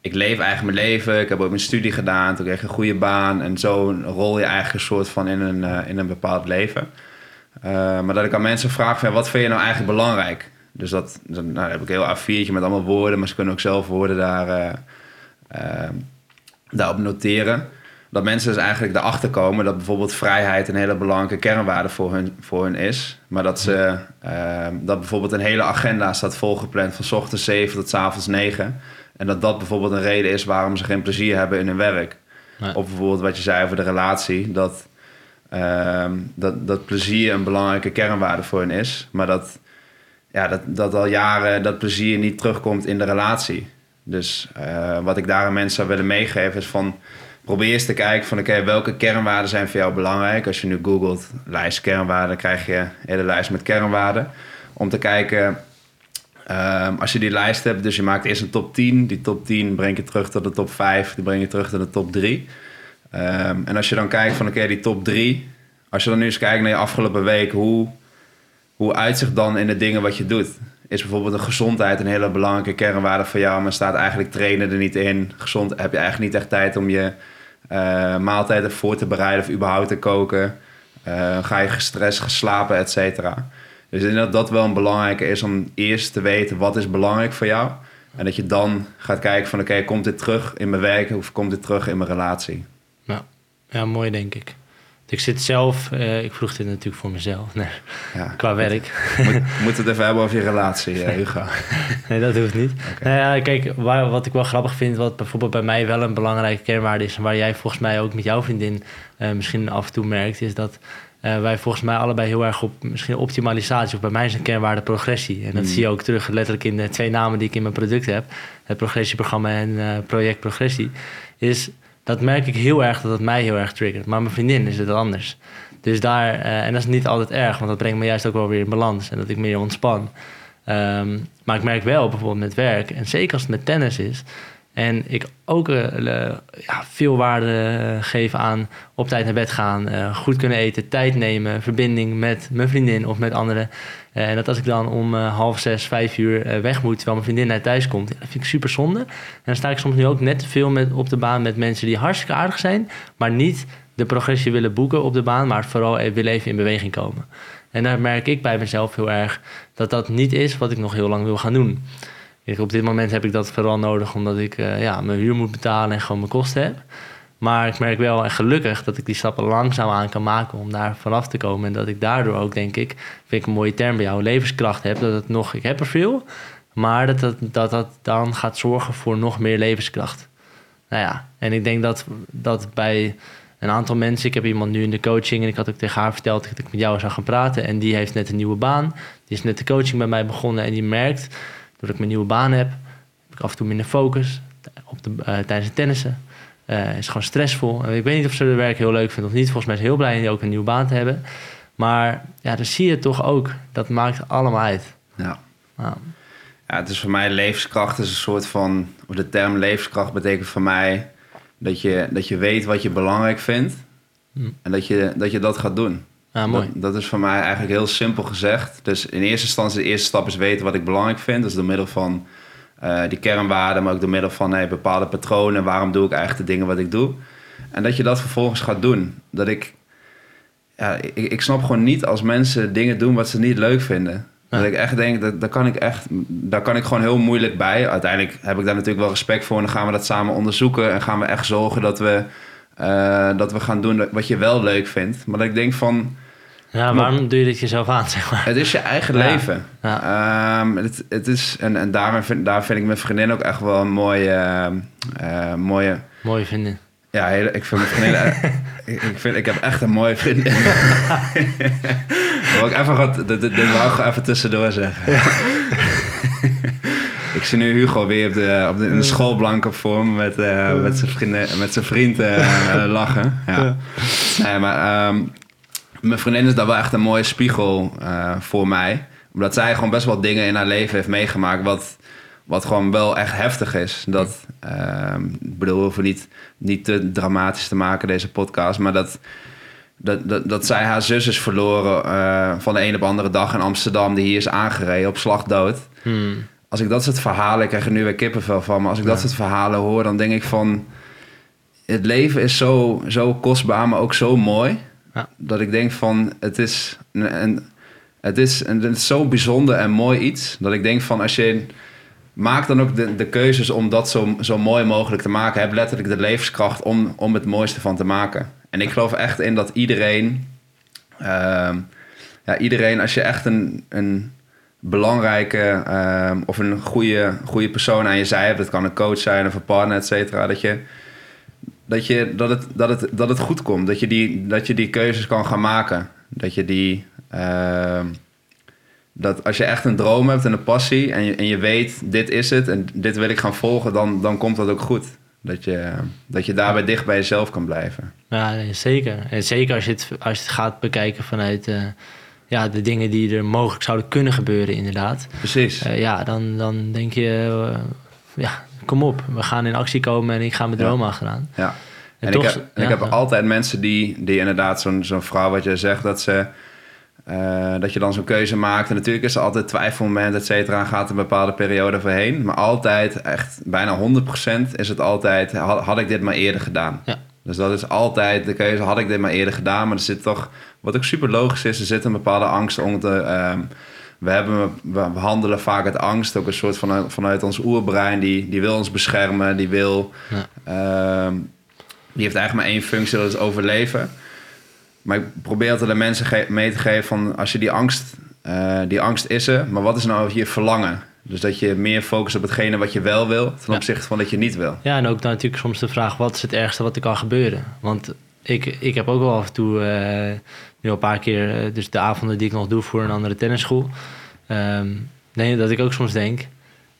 ik leef eigenlijk mijn leven. Ik heb ook mijn studie gedaan. Toen kreeg ik een goede baan. En zo rol je eigenlijk een soort van in een, in een bepaald leven. Maar dat ik aan mensen vraag van wat vind je nou eigenlijk belangrijk? Dus dat, dan, nou, heb ik een heel A4'tje met allemaal woorden. Maar ze kunnen ook zelf woorden daar, eh, daarop noteren. Dat mensen dus eigenlijk erachter komen dat bijvoorbeeld vrijheid een hele belangrijke kernwaarde voor hun, voor hun is. Maar dat ze eh, dat bijvoorbeeld een hele agenda staat volgepland van 's ochtends 7 tot 's avonds 9. En dat dat bijvoorbeeld een reden is waarom ze geen plezier hebben in hun werk. Nee. Of bijvoorbeeld wat je zei over de relatie. Dat, ehm, dat, dat plezier een belangrijke kernwaarde voor hen is. Maar dat, ja, dat, dat al jaren dat plezier niet terugkomt in de relatie. Dus eh, wat ik daar aan mensen zou willen meegeven is van... Probeer eens te kijken van oké, welke kernwaarden zijn voor jou belangrijk. Als je nu googelt lijst kernwaarden, krijg je een hele lijst met kernwaarden. Om te kijken, ehm, als je die lijst hebt, dus je maakt eerst een top 10. Die top 10 breng je terug tot de top 5, die breng je terug tot de top 3. Ehm, en als je dan kijkt van oké, die top 3. Als je dan nu eens kijkt naar je afgelopen week, hoe, hoe uitzicht dan in de dingen wat je doet? Is bijvoorbeeld een gezondheid een hele belangrijke kernwaarde voor jou, maar staat eigenlijk trainen er niet in? Gezond heb je eigenlijk niet echt tijd om je eh, maaltijden voor te bereiden of überhaupt te koken? Eh, ga je gestrest, geslapen, et cetera? Dus ik denk dat dat wel een belangrijke is om eerst te weten wat is belangrijk voor jou. En dat je dan gaat kijken van oké, komt dit terug in mijn werk of komt dit terug in mijn relatie? Ja, ja mooi denk ik. Ik zit zelf, eh, ik vroeg dit natuurlijk voor mezelf, nee, Ja. qua werk. Moet, moet het even hebben over je relatie, eh, Hugo. <laughs> Nee, dat hoeft niet. Nou ja, kijk, waar, wat ik wel grappig vind, wat bijvoorbeeld bij mij wel een belangrijke kernwaarde is, en waar jij volgens mij ook met jouw vriendin eh, misschien af en toe merkt, is dat wij volgens mij allebei heel erg op misschien optimalisatie, of bij mij is een kernwaarde progressie. En dat Mm. zie je ook terug letterlijk in de twee namen die ik in mijn product heb, het progressieprogramma en project progressie, is dat merk ik heel erg dat het mij heel erg triggert. Maar mijn vriendin is het anders. Dus daar, eh, en dat is niet altijd erg, want dat brengt me juist ook wel weer in balans en dat ik meer ontspan. Ehm, maar ik merk wel bijvoorbeeld met werk, en zeker als het met tennis is, en ik ook eh, ja, veel waarde eh, geef aan op tijd naar bed gaan, goed kunnen eten, tijd nemen, verbinding met mijn vriendin of met anderen. Eh, en dat als ik dan om eh, half zes, vijf uur eh, weg moet, terwijl mijn vriendin naar thuis komt, dat vind ik super zonde. En dan sta ik soms nu ook net te veel met, op de baan met mensen die hartstikke aardig zijn, maar niet de progressie willen boeken op de baan, maar vooral eh, willen even in beweging komen. En daar merk ik bij mezelf heel erg dat dat niet is wat ik nog heel lang wil gaan doen. Ik, op dit moment heb ik dat vooral nodig omdat ik eh, ja, mijn huur moet betalen en gewoon mijn kosten heb. Maar ik merk wel en gelukkig dat ik die stappen langzaam aan kan maken om daar vanaf te komen. En dat ik daardoor ook, denk ik, vind ik een mooie term bij jou, levenskracht heb. Dat het nog, ik heb er veel, maar dat dat, dat, dat dan gaat zorgen voor nog meer levenskracht. Nou ja, en ik denk dat, dat bij een aantal mensen, ik heb iemand nu in de coaching en ik had ook tegen haar verteld dat ik met jou zou gaan praten. En die heeft net een nieuwe baan. Die is net de coaching bij mij begonnen en die merkt, dat ik mijn nieuwe baan heb, heb ik af en toe minder focus op de, uh, tijdens het tennissen. Uh, is gewoon stressvol. En ik weet niet of ze het werk heel leuk vindt of niet. Volgens mij is heel blij ook een nieuwe baan te hebben. Maar ja, dan zie je toch ook, dat maakt allemaal uit. Ja. ja. ja het is voor mij levenskracht is een soort van, of de term levenskracht betekent voor mij dat je, dat je weet wat je belangrijk vindt hm. en dat je, dat je dat gaat doen. Ja, mooi. Dat, dat, is voor mij eigenlijk heel simpel gezegd. Dus in eerste instantie, de eerste stap is weten wat ik belangrijk vind. Dus door middel van uh, die kernwaarden, maar ook door middel van hey, bepaalde patronen. Waarom doe ik eigenlijk de dingen wat ik doe? En dat je dat vervolgens gaat doen. Dat ik, ja, ik, ik snap gewoon niet als mensen dingen doen wat ze niet leuk vinden. Dat ik echt denk, dat, daar, kan ik echt, daar kan ik gewoon heel moeilijk bij. Uiteindelijk heb ik daar natuurlijk wel respect voor. En dan gaan we dat samen onderzoeken. En gaan we echt zorgen dat we, uh, dat we gaan doen wat je wel leuk vindt. Maar dat ik denk van ja, waarom doe je dit jezelf aan, zeg maar? Het is je eigen leven. Ja. Um, het, het is, en en daar, vind, daar vind ik mijn vriendin ook echt wel een mooie... Uh, mooie mooie vriendin. Ja, ik vind mijn vriendin... <laughs> ik, ik, vind, ik heb echt een mooie vriendin. <laughs> wil ik even wat, dit, dit wou ik even tussendoor zeggen. <laughs> ik zie nu Hugo weer op de, op de, in de schoolblank voor me met, uh, met zijn vriend, met zijn vriend uh, lachen. Ja. Nee, maar... Um, mijn vriendin is daar wel echt een mooie spiegel uh, voor mij. Omdat zij gewoon best wel dingen in haar leven heeft meegemaakt. Wat, wat gewoon wel echt heftig is. Dat, uh, ik bedoel, we niet, niet te dramatisch te maken, deze podcast. Maar dat, dat, dat, dat zij haar zus is verloren uh, van de een op de andere dag in Amsterdam. Die hier is aangereden op slag dood. Hmm. Als ik dat soort verhalen, ik krijg er nu weer kippenvel van. Maar als ik dat soort verhalen hoor, dan denk ik van... Het leven is zo, zo kostbaar, maar ook zo mooi. Ja. Dat ik denk van, het is, een, het, is een, het is zo bijzonder en mooi iets. Dat ik denk van, als je... Maak dan ook de, keuzes om dat zo, zo mooi mogelijk te maken. Heb letterlijk de levenskracht om, om het mooiste van te maken. En ik geloof echt in dat iedereen... Uh, ja, iedereen, als je echt een, een belangrijke uh, of een goede, goede persoon aan je zij hebt... dat kan een coach zijn of een partner, et cetera... dat je dat, je, dat, het, dat, het, dat het goed komt. Dat je, die, dat je die keuzes kan gaan maken. Dat je die. Uh, dat als je echt een droom hebt en een passie en je, en je weet, dit is het en dit wil ik gaan volgen, dan, dan komt dat ook goed. Dat je, dat je daarbij dicht bij jezelf kan blijven. Ja, zeker. En zeker als je het, als je het gaat bekijken vanuit uh, ja, de dingen die er mogelijk zouden kunnen gebeuren, inderdaad. Precies. Uh, ja, dan, dan denk je, uh, ja, kom op, we gaan in actie komen en ik ga mijn droom achteraan. Ja. En, ik, heb, ik heb altijd mensen die, die inderdaad zo'n zo'n vrouw, wat je zegt, dat ze... Uh, dat je dan zo'n keuze maakt. En natuurlijk is er altijd twijfelmoment, et cetera. Gaat een bepaalde periode voorheen. Maar altijd, echt bijna 100% is het altijd... Had, had ik dit maar eerder gedaan. Ja. Dus dat is altijd de keuze. Had ik dit maar eerder gedaan. Maar er zit toch... Wat ook super logisch is, er zit een bepaalde angst onder... Uh, we, hebben, we handelen vaak uit angst, ook een soort van vanuit ons oerbrein. Die, die wil ons beschermen, die wil. Ja. Uh, die heeft eigenlijk maar één functie, dat is overleven. Maar ik probeer altijd de mensen mee te geven van als je die angst, uh, die angst is er, maar wat is nou je verlangen? Dus dat je meer focust op hetgene wat je wel wil, ten opzichte van dat je niet wil. Ja, en ook dan natuurlijk soms de vraag: wat is het ergste wat er kan gebeuren? Want ik, ik heb ook wel af en toe, uh, nu al een paar keer, uh, dus de avonden die ik nog doe voor een andere tennisschool, um, nee, dat ik ook soms denk: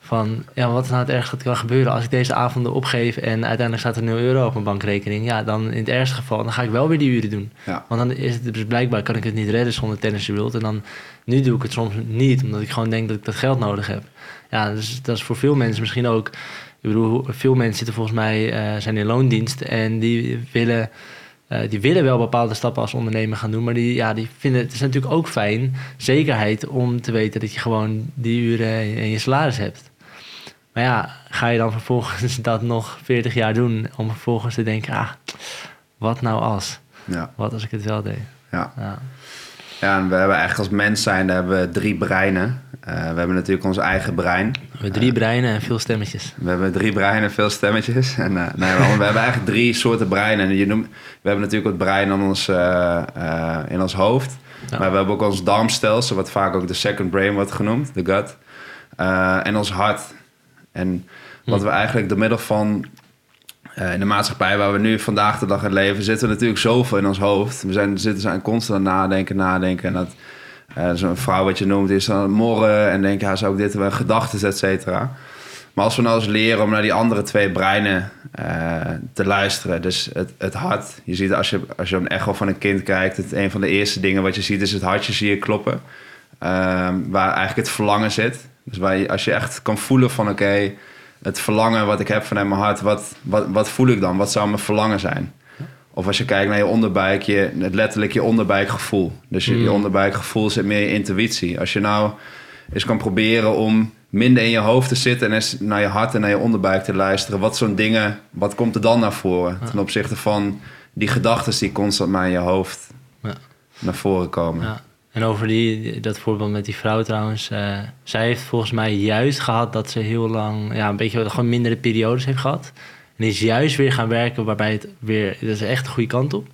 van ja, wat is nou het ergste dat kan gebeuren als ik deze avonden opgeef en uiteindelijk staat er 0 euro op mijn bankrekening. Ja, dan in het ergste geval, dan ga ik wel weer die uren doen. Ja. Want dan is het dus blijkbaar kan ik het niet redden zonder tennis wilt. En dan nu doe ik het soms niet, omdat ik gewoon denk dat ik dat geld nodig heb. Ja, dus dat is voor veel mensen misschien ook. Ik bedoel, veel mensen zitten volgens mij uh, zijn in loondienst en die willen uh, die willen wel bepaalde stappen als ondernemer gaan doen, maar die, ja, die vinden het is natuurlijk ook fijn, zekerheid om te weten dat je gewoon die uren in je salaris hebt. Maar ja, ga je dan vervolgens <laughs> dat nog 40 jaar doen om vervolgens te denken, ah, wat nou als? Ja. Wat als ik het wel deed? Ja. ja. Ja, en we hebben eigenlijk als mens zijn, hebben we drie breinen. we hebben natuurlijk ons eigen brein. We hebben drie breinen en veel stemmetjes. We hebben drie breinen en veel stemmetjes. En, nee, we, hebben eigenlijk drie soorten breinen. En je noemt, we hebben natuurlijk het brein in ons, in ons hoofd. Maar we hebben ook ons darmstelsel, wat vaak ook de second brain wordt genoemd, de gut. en ons hart. En wat hm. we eigenlijk door middel van uh, in de maatschappij waar we nu vandaag de dag in leven, zitten we natuurlijk zoveel in ons hoofd. We zijn, zitten zijn constant nadenken, nadenken. En dat, zo'n vrouw wat je noemt, is dan morren en denken, ja, zou ik dit hebben, gedachten, et cetera. Maar als we nou eens leren om naar die andere twee breinen uh, te luisteren, dus het, het hart. Je ziet als je, als je een echo van een kind kijkt, het, een van de eerste dingen wat je ziet is het hartje zie je kloppen. waar eigenlijk het verlangen zit. Dus waar als je echt kan voelen van oké, het verlangen wat ik heb vanuit mijn hart, wat, wat, wat voel ik dan? Wat zou mijn verlangen zijn? Of als je kijkt naar je onderbuik, je, het letterlijk je onderbuikgevoel. Dus je, je mm. onderbuikgevoel zit meer je intuïtie. Als je nou eens kan proberen om minder in je hoofd te zitten en eens naar je hart en naar je onderbuik te luisteren. Wat zo'n dingen, wat komt er dan naar voren? Ten opzichte van die gedachten die constant maar in je hoofd ja. naar voren komen. Ja. En over die, dat voorbeeld met die vrouw trouwens. Uh, zij heeft volgens mij juist gehad dat ze heel lang, ja, een beetje gewoon mindere periodes heeft gehad. En is juist weer gaan werken waarbij het weer, dat is echt de goede kant op.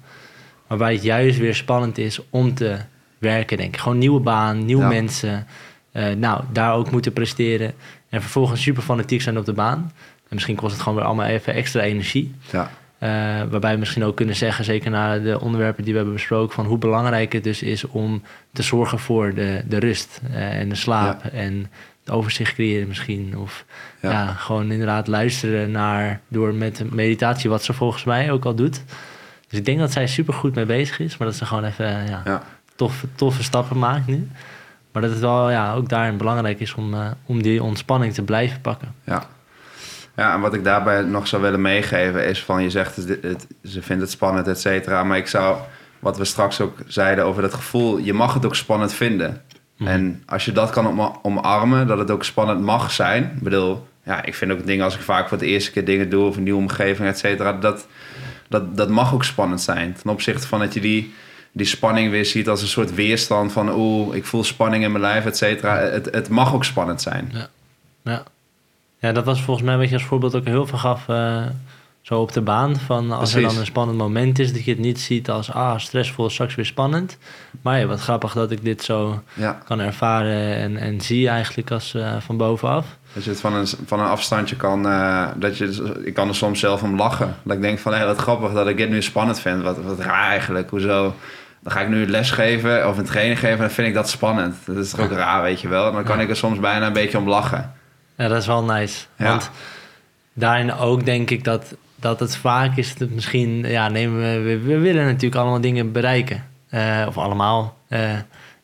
Waarbij het juist weer spannend is om te werken, denk ik. Gewoon nieuwe baan, nieuwe mensen. Uh, nou, daar ook moeten presteren. En vervolgens super fanatiek zijn op de baan. En misschien kost het gewoon weer allemaal even extra energie. Ja. Uh, waarbij we misschien ook kunnen zeggen, zeker na de onderwerpen die we hebben besproken, van hoe belangrijk het dus is om te zorgen voor de, de rust uh, en de slaap en het overzicht creëren misschien. Of ja. ja. gewoon inderdaad luisteren naar, door met meditatie, wat ze volgens mij ook al doet. Dus ik denk dat zij super goed mee bezig is, maar dat ze gewoon even ja, Toffe, toffe stappen maakt nu. Maar dat het wel ja, ook daarin belangrijk is om, uh, om die ontspanning te blijven pakken. Ja. Ja, en wat ik daarbij nog zou willen meegeven is van... je zegt, het, ze vindt het spannend, et cetera. Maar ik zou, wat we straks ook zeiden over dat gevoel... je mag het ook spannend vinden. Mhm. En als je dat kan omarmen, dat het ook spannend mag zijn... Ik bedoel, ja, ik vind ook dingen als ik vaak voor de eerste keer dingen doe... of een nieuwe omgeving, et cetera... Dat, dat, dat mag ook spannend zijn. Ten opzichte van dat je die, die spanning weer ziet als een soort weerstand van... oeh, ik voel spanning in mijn lijf, et cetera. Het, het mag ook spannend zijn. Ja, ja. Ja, dat was volgens mij wat je als voorbeeld ook heel veel gaf. Uh, zo op de baan. Van als er dan een spannend moment is, dat je het niet ziet als ah, stressvol, straks weer spannend. Maar ja, wat grappig dat ik dit zo kan ervaren en, en zie eigenlijk als uh, van bovenaf. Dat je het van een, van een afstandje kan. Uh, dat je, ik kan er soms zelf om lachen. Dat ik denk van hé, hey, wat grappig dat ik dit nu spannend vind. Wat, wat raar eigenlijk. Hoezo? Dan ga ik nu les geven of een training geven en dan vind ik dat spannend. Dat is toch ook raar, weet je wel. En dan kan ik er soms bijna een beetje om lachen. Ja, dat is wel nice. Want daarin ook denk ik dat, dat het vaak is dat misschien, ja, nemen we, we, willen natuurlijk allemaal dingen bereiken. Uh, of allemaal. Uh,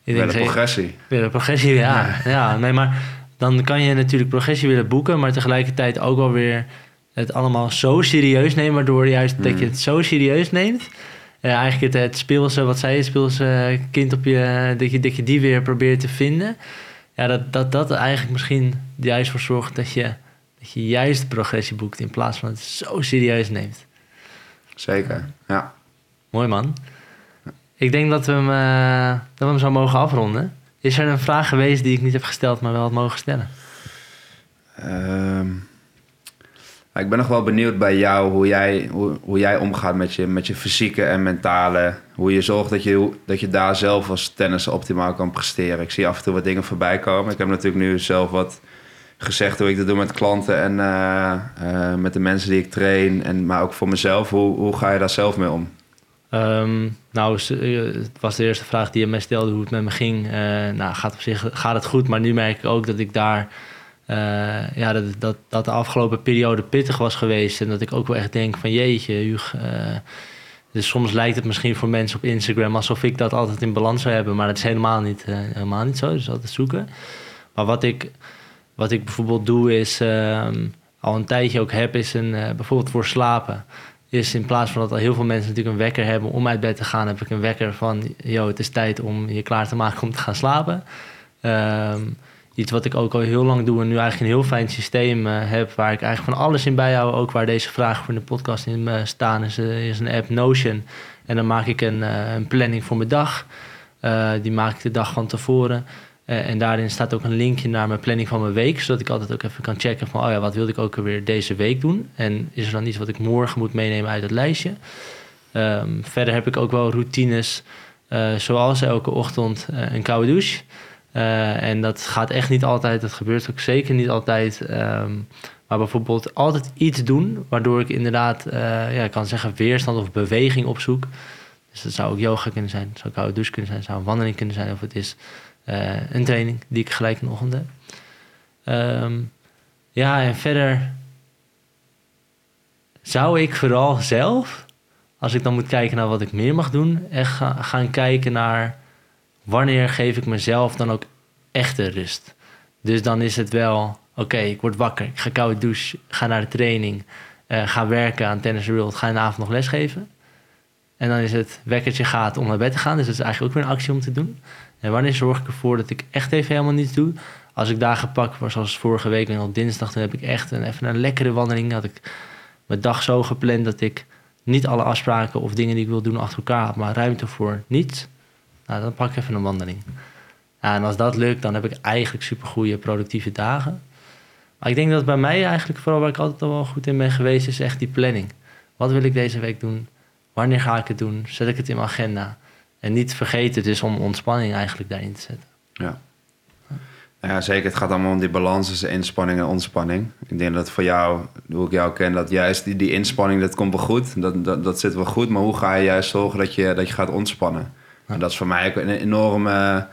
ik denk, progressie. Willen progressie, ja. <laughs> ja. nee, maar dan kan je natuurlijk progressie willen boeken, maar tegelijkertijd ook wel weer het allemaal zo serieus nemen, waardoor juist dat je hmm. het zo serieus neemt. Uh, eigenlijk het, het speelse, wat zei je, speelse kind op je, dat je, dat je die weer probeert te vinden ja, dat, dat dat eigenlijk misschien juist voor zorgt dat je, dat je juist progressie boekt in plaats van het zo serieus neemt. Zeker, ja. Mooi man. Ik denk dat we, hem, uh, dat we hem zo mogen afronden. Is er een vraag geweest die ik niet heb gesteld, maar wel had mogen stellen? Um, ik ben nog wel benieuwd bij jou hoe jij, hoe, hoe jij omgaat met je, met je fysieke en mentale. Hoe je zorgt dat je, dat je daar zelf als tennis optimaal kan presteren. Ik zie af en toe wat dingen voorbij komen. Ik heb natuurlijk nu zelf wat gezegd hoe ik dat doe met klanten en uh, uh, met de mensen die ik train. En, maar ook voor mezelf. Hoe, hoe ga je daar zelf mee om? Um, nou, eh, het was de eerste vraag die je mij stelde hoe het met me ging. Nou, gaat op zich gaat het goed, maar nu merk ik ook dat ik daar uh, ja, dat, dat, dat de afgelopen periode pittig was geweest. En dat ik ook wel echt denk van jeetje. Uh, dus soms lijkt het misschien voor mensen op Instagram alsof ik dat altijd in balans zou hebben. Maar dat is helemaal niet, uh, helemaal niet zo. Dus altijd zoeken. Maar wat ik, wat ik bijvoorbeeld doe is, ehm, al een tijdje ook heb, is een, bijvoorbeeld voor slapen. Is in plaats van dat al heel veel mensen natuurlijk een wekker hebben om uit bed te gaan, heb ik een wekker van, yo, het is tijd om je klaar te maken om te gaan slapen. Um, iets wat ik ook al heel lang doe en nu eigenlijk een heel fijn systeem uh, heb, waar ik eigenlijk van alles in bijhoud, ook waar deze vragen voor de podcast in uh, staan, is, uh, is, een app Notion. En dan maak ik een, een planning voor mijn dag. die maak ik de dag van tevoren. Eh, en daarin staat ook een linkje naar mijn planning van mijn week. Zodat ik altijd ook even kan checken van... oh ja, wat wilde ik ook weer deze week doen? En is er dan iets wat ik morgen moet meenemen uit het lijstje? Ehm, verder heb ik ook wel routines... eh, zoals elke ochtend eh, een koude douche... Eh, en dat gaat echt niet altijd, dat gebeurt ook zeker niet altijd. ehm, maar bijvoorbeeld altijd iets doen, waardoor ik inderdaad, eh, ja, ik kan zeggen, weerstand of beweging opzoek. Dus dat zou ook yoga kunnen zijn, zou koude douche kunnen zijn, zou een wandeling kunnen zijn, of het is eh, een training die ik gelijk in de ochtend heb. Ehm, ja, en verder zou ik vooral zelf, als ik dan moet kijken naar wat ik meer mag doen, echt ga- gaan kijken naar wanneer geef ik mezelf dan ook echte rust. Dus dan is het wel, oké, ik word wakker, ik ga koude douche, ga naar de training, eh, ga werken aan Tennis World, ga in de avond nog lesgeven. En dan is het wekkertje gaat om naar bed te gaan, dus dat is eigenlijk ook weer een actie om te doen. En wanneer zorg ik ervoor dat ik echt even helemaal niets doe? Als ik dagen pak, zoals vorige week en op dinsdag, dan heb ik echt een, even een lekkere wandeling. Had ik mijn dag zo gepland dat ik niet alle afspraken of dingen die ik wil doen achter elkaar had, maar ruimte voor niets. Nou, dan pak ik even een wandeling. En als dat lukt, dan heb ik eigenlijk supergoeie productieve dagen. Maar ik denk dat bij mij eigenlijk, vooral waar ik altijd al wel goed in ben geweest, is echt die planning. Wat wil ik deze week doen? Wanneer ga ik het doen? Zet ik het in mijn agenda? En niet vergeten dus om ontspanning eigenlijk daarin te zetten. Ja. ja, zeker. Het gaat allemaal om die balans tussen inspanning en ontspanning. Ik denk dat voor jou, hoe ik jou ken, dat juist die, die inspanning, dat komt wel goed. Dat, dat, dat zit wel goed. Maar hoe ga je juist zorgen dat je, dat je gaat ontspannen? En dat is voor mij ook een enorme,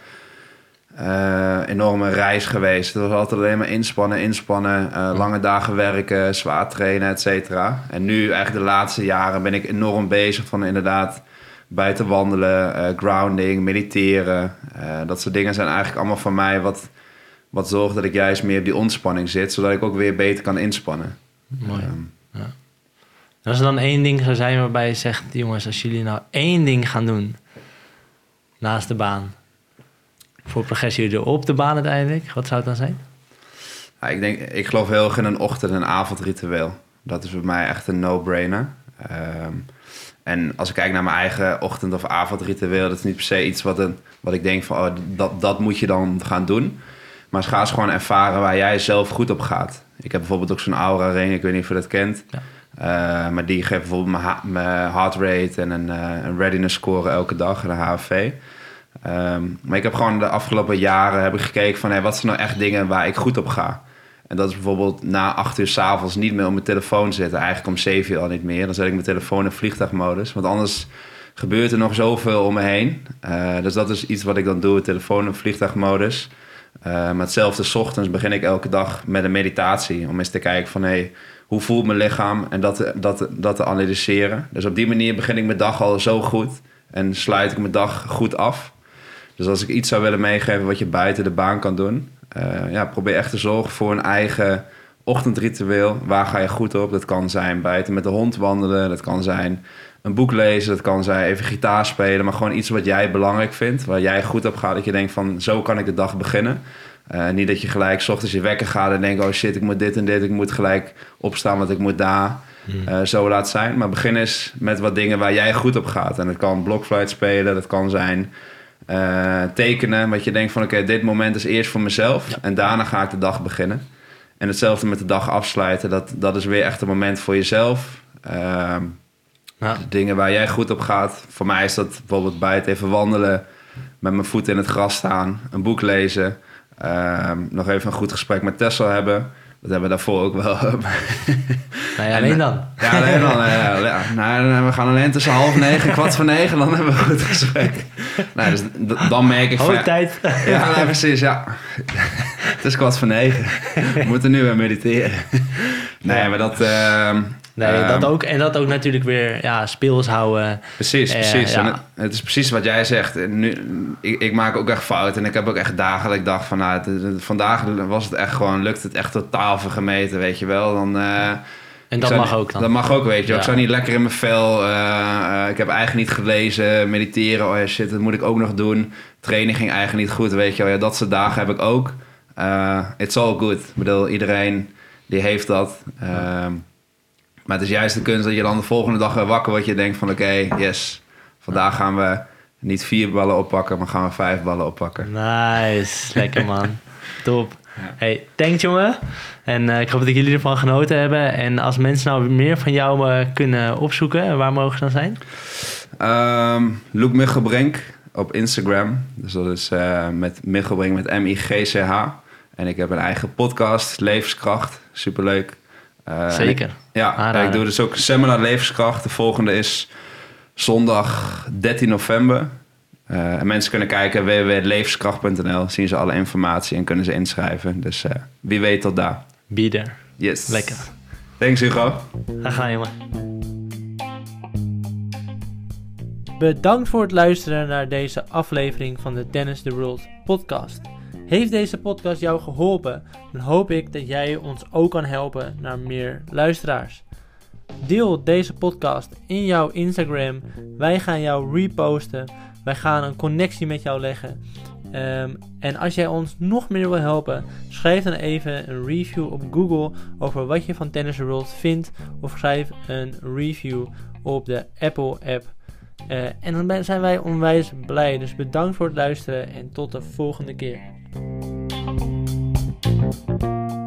eh, enorme reis geweest. Het was altijd alleen maar inspannen, inspannen. eh, lange dagen werken, zwaar trainen, et cetera. En nu, eigenlijk de laatste jaren, ben ik enorm bezig van inderdaad buiten wandelen, eh, grounding, mediteren. Dat soort dingen zijn eigenlijk allemaal van mij wat, wat zorgt dat ik juist meer op die ontspanning zit, zodat ik ook weer beter kan inspannen. Mooi. Ehm, En als er dan één ding zou zijn waarbij je zegt, jongens, als jullie nou één ding gaan doen naast de baan, voor progressie er op de baan uiteindelijk, wat zou het dan zijn? Ja, ik, denk, ik geloof heel erg in een ochtend- en avondritueel. Dat is voor mij echt een no-brainer. Ehm, en als ik kijk naar mijn eigen ochtend- of avondritueel... dat is niet per se iets wat, een, wat ik denk van... Oh, dat, dat moet je dan gaan doen. Maar ga eens gewoon ervaren waar jij zelf goed op gaat. Ik heb bijvoorbeeld ook zo'n aura ring, ik weet niet of je dat kent. Ja. Eh, maar die geeft bijvoorbeeld mijn, heart rate en een, eh, een readiness score elke dag, een HFV. Maar ik heb gewoon de afgelopen jaren heb ik gekeken van hey, wat zijn nou echt dingen waar ik goed op ga. En dat is bijvoorbeeld na acht uur s'avonds niet meer op mijn telefoon zitten. Eigenlijk om zeven uur al niet meer. Dan zet ik mijn telefoon in vliegtuigmodus. Want anders gebeurt er nog zoveel om me heen. Eh, dus dat is iets wat ik dan doe. Telefoon in vliegtuigmodus. Eh, maar hetzelfde, s ochtends begin ik elke dag met een meditatie. Om eens te kijken van, hey, hoe voelt mijn lichaam? En dat, dat, dat te analyseren. Dus op die manier begin ik mijn dag al zo goed. En sluit ik mijn dag goed af. Dus als ik iets zou willen meegeven wat je buiten de baan kan doen... eh, ja, probeer echt te zorgen voor een eigen ochtendritueel. Waar ga je goed op? Dat kan zijn buiten met de hond wandelen. Dat kan zijn een boek lezen. Dat kan zijn even gitaar spelen. Maar gewoon iets wat jij belangrijk vindt. Waar jij goed op gaat. Dat je denkt van zo kan ik de dag beginnen. Eh, niet dat je gelijk 's ochtends je wekker gaat en denkt... oh shit, ik moet dit en dit. Ik moet gelijk opstaan, want ik moet daar eh, zo laat zijn. Maar begin eens met wat dingen waar jij goed op gaat. En dat kan blokfluit spelen. Dat kan zijn eh, tekenen. Wat je denkt van oké, dit moment is eerst voor mezelf. Ja. En daarna ga ik de dag beginnen. En hetzelfde met de dag afsluiten. Dat, dat is weer echt een moment voor jezelf. Ehm, Ja. dingen waar jij goed op gaat. Voor mij is dat bijvoorbeeld buiten even wandelen. Met mijn voeten in het gras staan. Een boek lezen. Ehm, nog even een goed gesprek met Tessel hebben. Dat hebben we daarvoor ook wel. <laughs> Nou ja, En, alleen dan. Ja, nee, dan, eh, ja, nou, we gaan alleen tussen half negen en kwart voor negen. Dan hebben we een goed gesprek. Nou, dus dan merk ik van... Hoog tijd. Ja, precies, ja. <laughs> Het is kwart voor negen. We moeten nu weer mediteren. Nee, maar dat... ehm, Nee, ehm, dat ook. En dat ook natuurlijk weer ja, speels houden. Precies, Eh, precies. ja. En het, het is precies wat jij zegt. Nu, ik, ik maak ook echt fouten. En ik heb ook echt dagen dat ik dacht van... Nou, het- het- vandaag was het echt gewoon... Lukt het echt totaal vergemeten, weet je wel. Dan... eh, En dat mag niet- ook dan. Dat mag ook, weet je. Ja. Ik zou niet lekker in mijn vel. eh, ik heb eigenlijk niet gelezen, mediteren. Oh ja, shit, dat moet ik ook nog doen. Training ging eigenlijk niet goed, weet je wel. Ja, dat soort dagen heb ik ook. It's all good. Ik bedoel, iedereen die heeft dat. Ehm, maar het is juist de kunst dat je dan de volgende dag weer wakker wordt. Je denkt van, oké, yes. Vandaag gaan we niet vier ballen oppakken, maar gaan we vijf ballen oppakken. Nice, <laughs> lekker man. Top. Hey, thanks jongen. En eh, ik hoop dat jullie ervan genoten hebben. En als mensen nou meer van jou uh, kunnen opzoeken, waar mogen ze dan zijn? Um, Luc Michelbrink op Instagram. Dus dat is uh, met Michelbrink met M-I-G-C-H. En ik heb een eigen podcast, Levenskracht. Superleuk. Zeker. Ik, ja, ik doe dus ook een seminar Levenskracht. De volgende is zondag 13 november. Uh, en mensen kunnen kijken www.levenskracht.nl, zien ze alle informatie en kunnen ze inschrijven. Dus uh, wie weet tot daar. Be there. Yes. Lekker. Thanks Hugo. Ga gaan jongen. Bedankt voor het luisteren naar deze aflevering van de Dennis the World podcast. Heeft deze podcast jou geholpen? Dan hoop ik dat jij ons ook kan helpen naar meer luisteraars. Deel deze podcast in jouw Instagram. Wij gaan jou reposten. Wij gaan een connectie met jou leggen. Um, en als jij ons nog meer wil helpen, schrijf dan even een review op Google over wat je van Tennis World vindt. Of schrijf een review op de Apple app. Uh, en dan zijn wij onwijs blij. Dus bedankt voor het luisteren en tot de volgende keer. Müzik